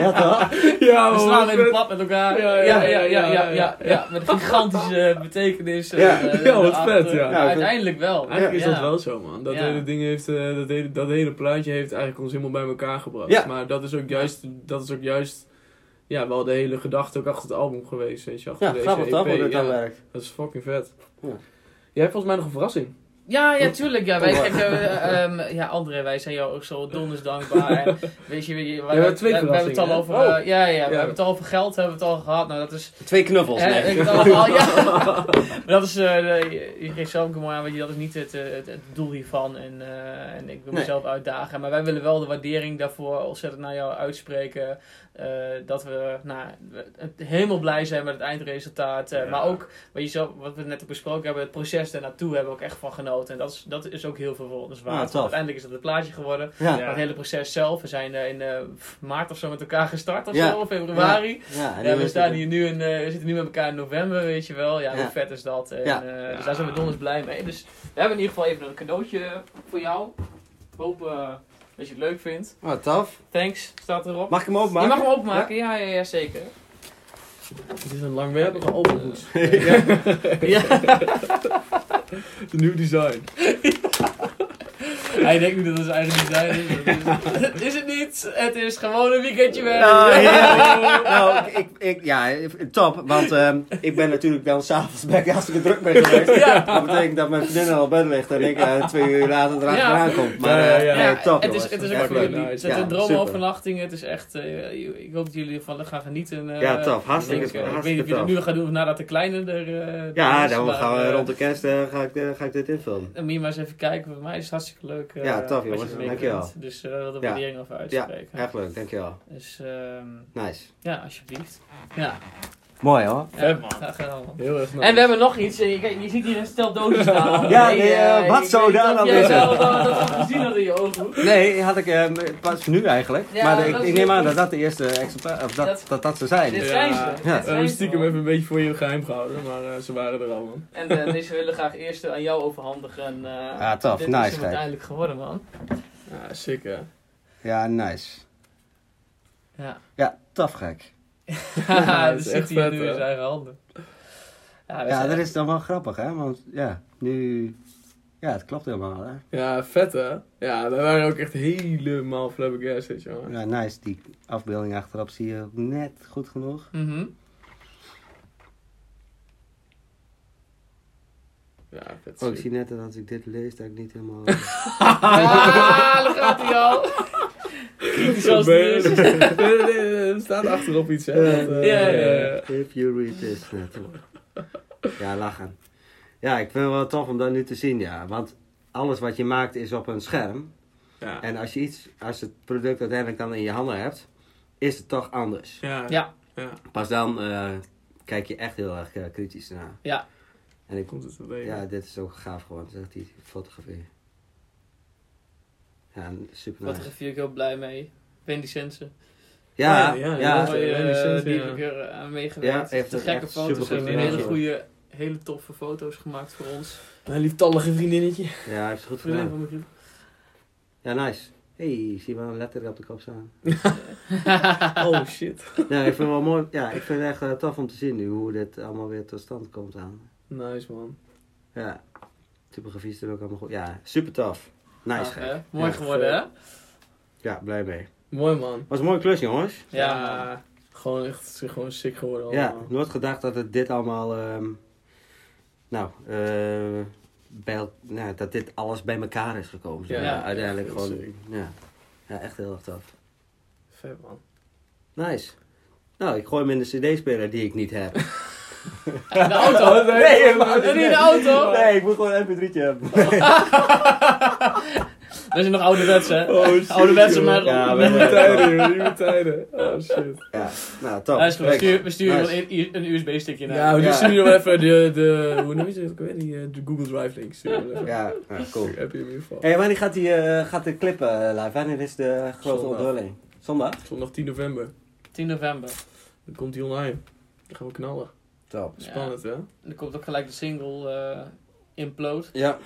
ja, toch? Ja, We slaan even vet. plat met elkaar. Ja, Ja, ja, ja, ja, ja, ja, ja. ja, Met een gigantische betekenis. Ja. eh, Ja, wat vet, ja. Ja, uiteindelijk wel. Eigenlijk is dat wel zo, man. Dat Ja. hele ding heeft, dat, hele, dat hele plaatje heeft eigenlijk ons helemaal bij elkaar gebracht. Ja. Maar dat is ook juist, dat is ook juist, ja, wel de hele gedachte ook achter het album geweest, weet je. Achter Ja, deze grappig toch, hoe dat dan werkt. Dat is fucking vet. Ja. Jij hebt volgens mij nog een verrassing. Ja, ja, tuurlijk. Ja, wij, kijk, eh, ehm, ja, André, wij zijn jou ook zo donders dankbaar. En, weet je, we, we, we, hebben twee we, we hebben het al over, eh, ja, ja, we Ja. hebben het al over geld, hebben we het al gehad. Nou, dat is, Twee knuffels, hè, nee. ik heb het allemaal, ja. Maar dat is, eh, je- je geeft zelf ook mooi aan, weet je, dat is niet het, eh, het, het doel hiervan. En, eh, en ik wil Nee. mezelf uitdagen. Maar wij willen wel de waardering daarvoor ontzettend naar jou uitspreken. Eh, dat we, nou, helemaal blij zijn met het eindresultaat. Eh, Ja. Maar ook, wat, je zo, wat we net ook besproken hebben, het proces daarnaartoe hebben we ook echt van genoten. En dat is, dat is ook heel veel voor ons waard. Ah, tof. Uiteindelijk is het het plaatje geworden. Ja, Ja. ja. Het hele proces zelf. We zijn eh, in eh, maart of zo met elkaar gestart of Ja. zo, februari. ja, Ja, we staan hier nu in, eh, we zitten nu met elkaar in november, weet je wel. Ja, Ja. hoe vet is dat? En, Ja. eh, Dus daar zijn we donders blij mee. Dus we hebben in ieder geval even een cadeautje voor jou. Ik hoop eh, dat je het leuk vindt. Oh, tof. Thanks, staat erop. Mag ik hem je openmaken? mag hem openmaken, ja, ja, ja, zeker. Het is een langwerpige openhoes. Ja. Een nieuw design. Hij denkt nu dat het zijn eigen design is. is- het niet. Het is gewoon een weekendje weg. Nou, heerlijk. nou, ik, ik, ja, top. Want ehm, ik ben natuurlijk dan s'avonds ben ik hartstikke druk mee geweest. Ja. Dat betekent dat mijn vriendin al op bed ligt en ik eh, twee uur later erachteraan kom. Maar Ja, ja, eh, ja. nee, top het is, het is Echt ook voor leuk. Het is Ja, een droomovernachting. Het is echt. eh, ik hoop dat jullie ervan gaan genieten. Ja, tof. Hartstikke- Ik, denk, ik weet niet of je het nu gaat doen of nadat de kleine er. Ja, is, dan maar, gaan we rond de kerst ga, ik, ga ik dit invullen. En moet je maar eens even kijken. Voor mij is het hartstikke leuk. Eh, Ja, tof, wat je jongens. ermee Dankjewel. Dus eh wil de Ja. waardering over Ja, uitspreken. echt leuk. Dankjewel. Dus ehm, Nice. ja, alsjeblieft. Ja, Mooi hoor. ja man. graag gedaan, man. Heel erg nice. En we hebben nog iets. eh, Je, kijk, je ziet hier een stel dozen staan. Ja, Nee, nee, eh, eh, wat weet daar dan wezen? zelf dat gezien in je ooghoek. Nee, had ik pas nu eigenlijk. Ja, maar ik, is ik neem aan dat dat de eerste exemplaar, of dat, Dat- dat, dat, ze zijn. Dit Ja. zijn ze. Ja. Dit We hebben ze, stiekem even een beetje voor je geheim gehouden, maar eh, ze waren er al, man. En deze willen graag eerst aan jou overhandigen. En, eh, Ja, tof. Dit Nice, is hem gek. uiteindelijk geworden, man. Ja, sick hè. Ja, nice. Ja. Ja, tof gek. Ja, dat zit vet, nu in zijn eigen handen. Ja, we Ja, zijn- dat is dan wel grappig, hè? Want ja, nu... Ja, het klopt helemaal, hè? Ja, vet hè. Ja, we waren ook echt helemaal flabbergasted, jongen. Ja, nice. Die afbeelding achterop zie je ook net goed genoeg. Mhm. Ja, vet Oh, ik zie net dat als ik dit lees, dat ik niet helemaal... Ah, daar gaat hij al. Kritisch zoals het is. Er staat achterop iets, hè. Dat, eh, Ja, ja, ja. If you read this, net. Ja, lachen. Ja, ik vind het wel tof om dat nu te zien, ja. Want alles wat je maakt is op een scherm. Ja. En als je iets, als het product uiteindelijk dan in je handen hebt, is het toch anders. Ja. Ja. Ja. Pas dan eh, kijk je echt heel erg eh, kritisch naar. Ja. En ik, Komt het ja, dit is ook gaaf gewoon, zeg die fotografie. Ja, super nice. Fotografie ook heel blij mee. Wendy Sensen. Ja, Oh, ja, ja, ja, ja. Eh, Sensen, die ja. heb ik er aan meegewerkt. Ja, gekke echt foto's. Heeft hele goede, hele toffe foto's gemaakt voor ons. Een lieftallige vriendinnetje. ja, hij heeft het goed gedaan. van mijn. Ja, nice. hey, zie je wel een letter op de kop staan. Oh shit. Ja, ik vind het wel mooi. Ja, ik vind het echt eh, tof om te zien nu hoe dit allemaal weer tot stand komt aan. Nice man. Ja, typografie is er ook allemaal goed. Ja, super tof. Nice. Gek. hè? Mooi Ja, geworden, hè? Ja, blij mee. Mooi man. Was een mooie klus, jongens. Ja, Gewoon echt gewoon sick geworden Ja, allemaal. nooit gedacht dat het dit allemaal, ehm, nou, eh, bij, nou, dat dit alles bij elkaar is gekomen. Ja, uiteindelijk gewoon, sick. ja. ja, echt heel erg tof. Vet man. Nice. Nou, ik gooi hem in de cd-speler die ik niet heb. In de auto? Nee, helemaal niet in de auto? Nee, ik moet gewoon een mp3'tje hebben. We zijn nog ouderwets, hè? Oh joh. metal. Ja, Nieuwe maar- tijden, joh. Nieuwe tijden. Oh shit. Ja, nou, top. Ja. We sturen, we sturen Nice. een, een USB-stickje naar. Ja, we Ja. sturen nog even de, de, hoe noem je het ook weer? Die, eh, de Google Drive link. sturen we even. Ja, ja, cool. Heb je in ieder geval. Hey, wanneer gaat, die, eh, gaat de clip eh, live? Wanneer is de grote onthulling? Zondag? Zondag 10 november. 10 november. Dan komt hij online. Dan gaan we knallen. Top. Spannend hè? En er komt ook gelijk de single eh Implode. Ja.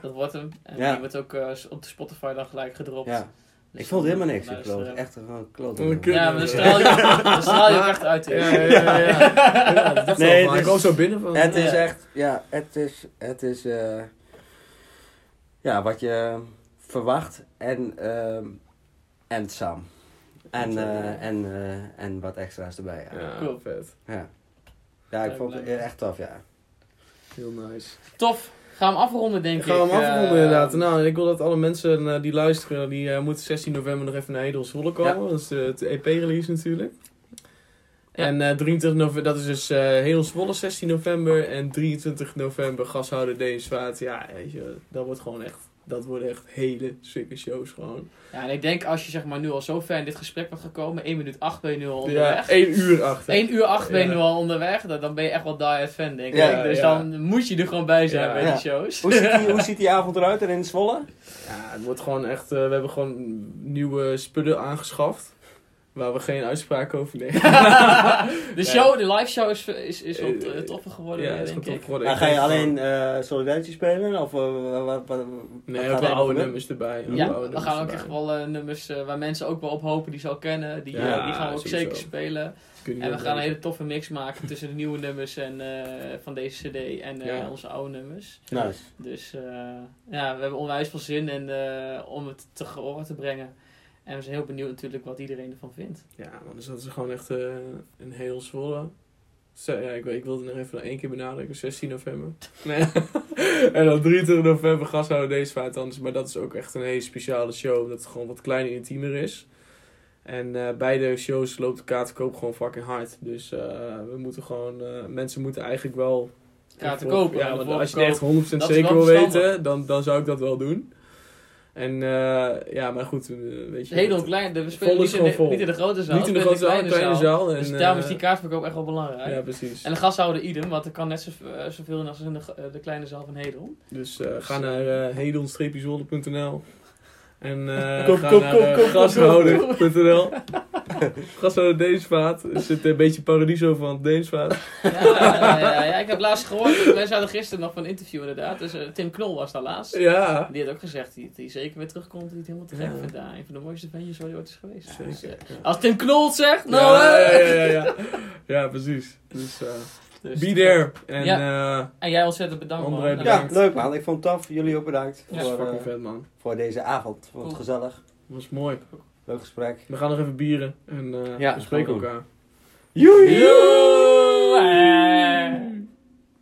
Dat wordt hem. En Ja. die wordt ook eh, op de Spotify dan gelijk gedropt. ja. Dus Ik vond helemaal niks kloot. Echt gewoon kloot. Kut. Ja, maar dan straal je, dan straal je ook echt uit. Ja, ja, ja. dat Nee, ik kwam zo binnen van... Het is Ja. echt, ja, het is, het is, eh, ja, wat je verwacht en, ehm en Sam. En, eh, en, eh, en wat extra's erbij, ja. Ja, Cool. vet. Ja, ja ik vond het echt tof, ja. Heel nice. Tof. Gaan we hem afronden, denk Gaan we ik. hem afronden eh, inderdaad. Nou, ik wil dat alle mensen eh, die luisteren, die eh, moeten 16 november nog even naar Hedel Zwolle komen. Dat is het EP-release natuurlijk. Ja. En eh 23 november, dat is dus eh Hedel Zwolle 16 november. En 23 november gashouder Deensvaart. Ja, weet je, dat wordt gewoon echt, dat worden echt hele sikke shows gewoon. Ja, en ik denk als je zeg maar nu al zo ver in dit gesprek bent gekomen, 1 minuut 8 ben je nu al Ja, onderweg. 1 uur achter. 1 uur 8 ben je Ja. nu al onderweg, dan, dan ben je echt wel die fan, denk Ja, ik. Dus ja. dan moet je er gewoon bij zijn Ja. bij Ja. die shows. Hoe ziet, die, hoe ziet die avond eruit er in Zwolle? Ja, het wordt gewoon echt, eh, we hebben gewoon nieuwe spullen aangeschaft. Waar we geen uitspraak over nemen. de show, de live show is, is, is wat eh, toffer geworden, Ja, weer, denk gewoon ik. geworden. Maar ga je alleen gewoon- eh Solidarity spelen? Of eh, wat, wat, Nee, wat we gaat hebben er oude nummers erbij. Ja, oude we gaan ook erbij. echt wel eh, nummers eh, waar mensen ook wel op hopen die ze al kennen. Die, Ja, die gaan we ook sowieso. zeker spelen. Kun je En we gaan een hele toffe mix maken tussen de nieuwe nummers en, eh, van deze cd en eh, Ja. onze oude nummers. Nice. Dus eh, ja, we hebben onwijs veel zin in, eh, om het te gehoor te brengen. En we zijn heel benieuwd natuurlijk wat iedereen ervan vindt. Ja, man, dus dat is gewoon echt eh, een heel zwolle. Zo, ja, ik, ik wilde nog even één keer benadrukken, 16 november. Nee. en dan 23 november gashouder deze vaart anders. Maar dat is ook echt een hele speciale show, omdat het gewoon wat kleiner intiemer is. En eh, beide shows loopt de kaartverkoop gewoon fucking hard. Dus eh, we moeten gewoon, mensen moeten eigenlijk wel... Kaarten kopen en Ja, want als je het echt 100% Dat is zeker wil weten, dan, dan zou ik dat wel doen. En eh, ja, maar goed, eh, weet je... Heel klein, we spelen niet in, de, vol. niet in de grote zaal, Niet in de grote zaal, een kleine zaal. En, Dus daarom is eh, die kaartverkoop echt wel belangrijk. Ja, precies. En de gashouder idem, want er kan net zo, eh, zoveel in als in de, eh, de kleine zaal van Hedel. Dus eh, ga Dus, naar uh, en eh Koop, ga koop, naar Deensvaart. Er zit een beetje paradiso van Deensvaart. Ja, ja, ja, ja, ik heb laatst gehoord, wij zouden gisteren nog van een interview inderdaad, dus eh, Tim Knol was daar laatst. Ja. Die had ook gezegd dat hij zeker weer terugkomt en die het helemaal te gek Ja. vindt. Ja, een van de mooiste bandjes waar hij ooit is geweest. Dus, Zeker. Ja. als Tim Knol het zegt, nou ja, ja, ja, ja, ja. Ja, precies. Dus eh Dus, be there. En eh En jij ontzettend bedankt André, man. Ja, leuk man. Ik vond het tof. Jullie ook bedankt Ja, dat voor, fucking eh, vet, man. voor deze avond. Vond het gezellig. was mooi. Leuk gesprek. We gaan nog even bieren en eh Ja, we spreken gaan we doen. elkaar. Eh.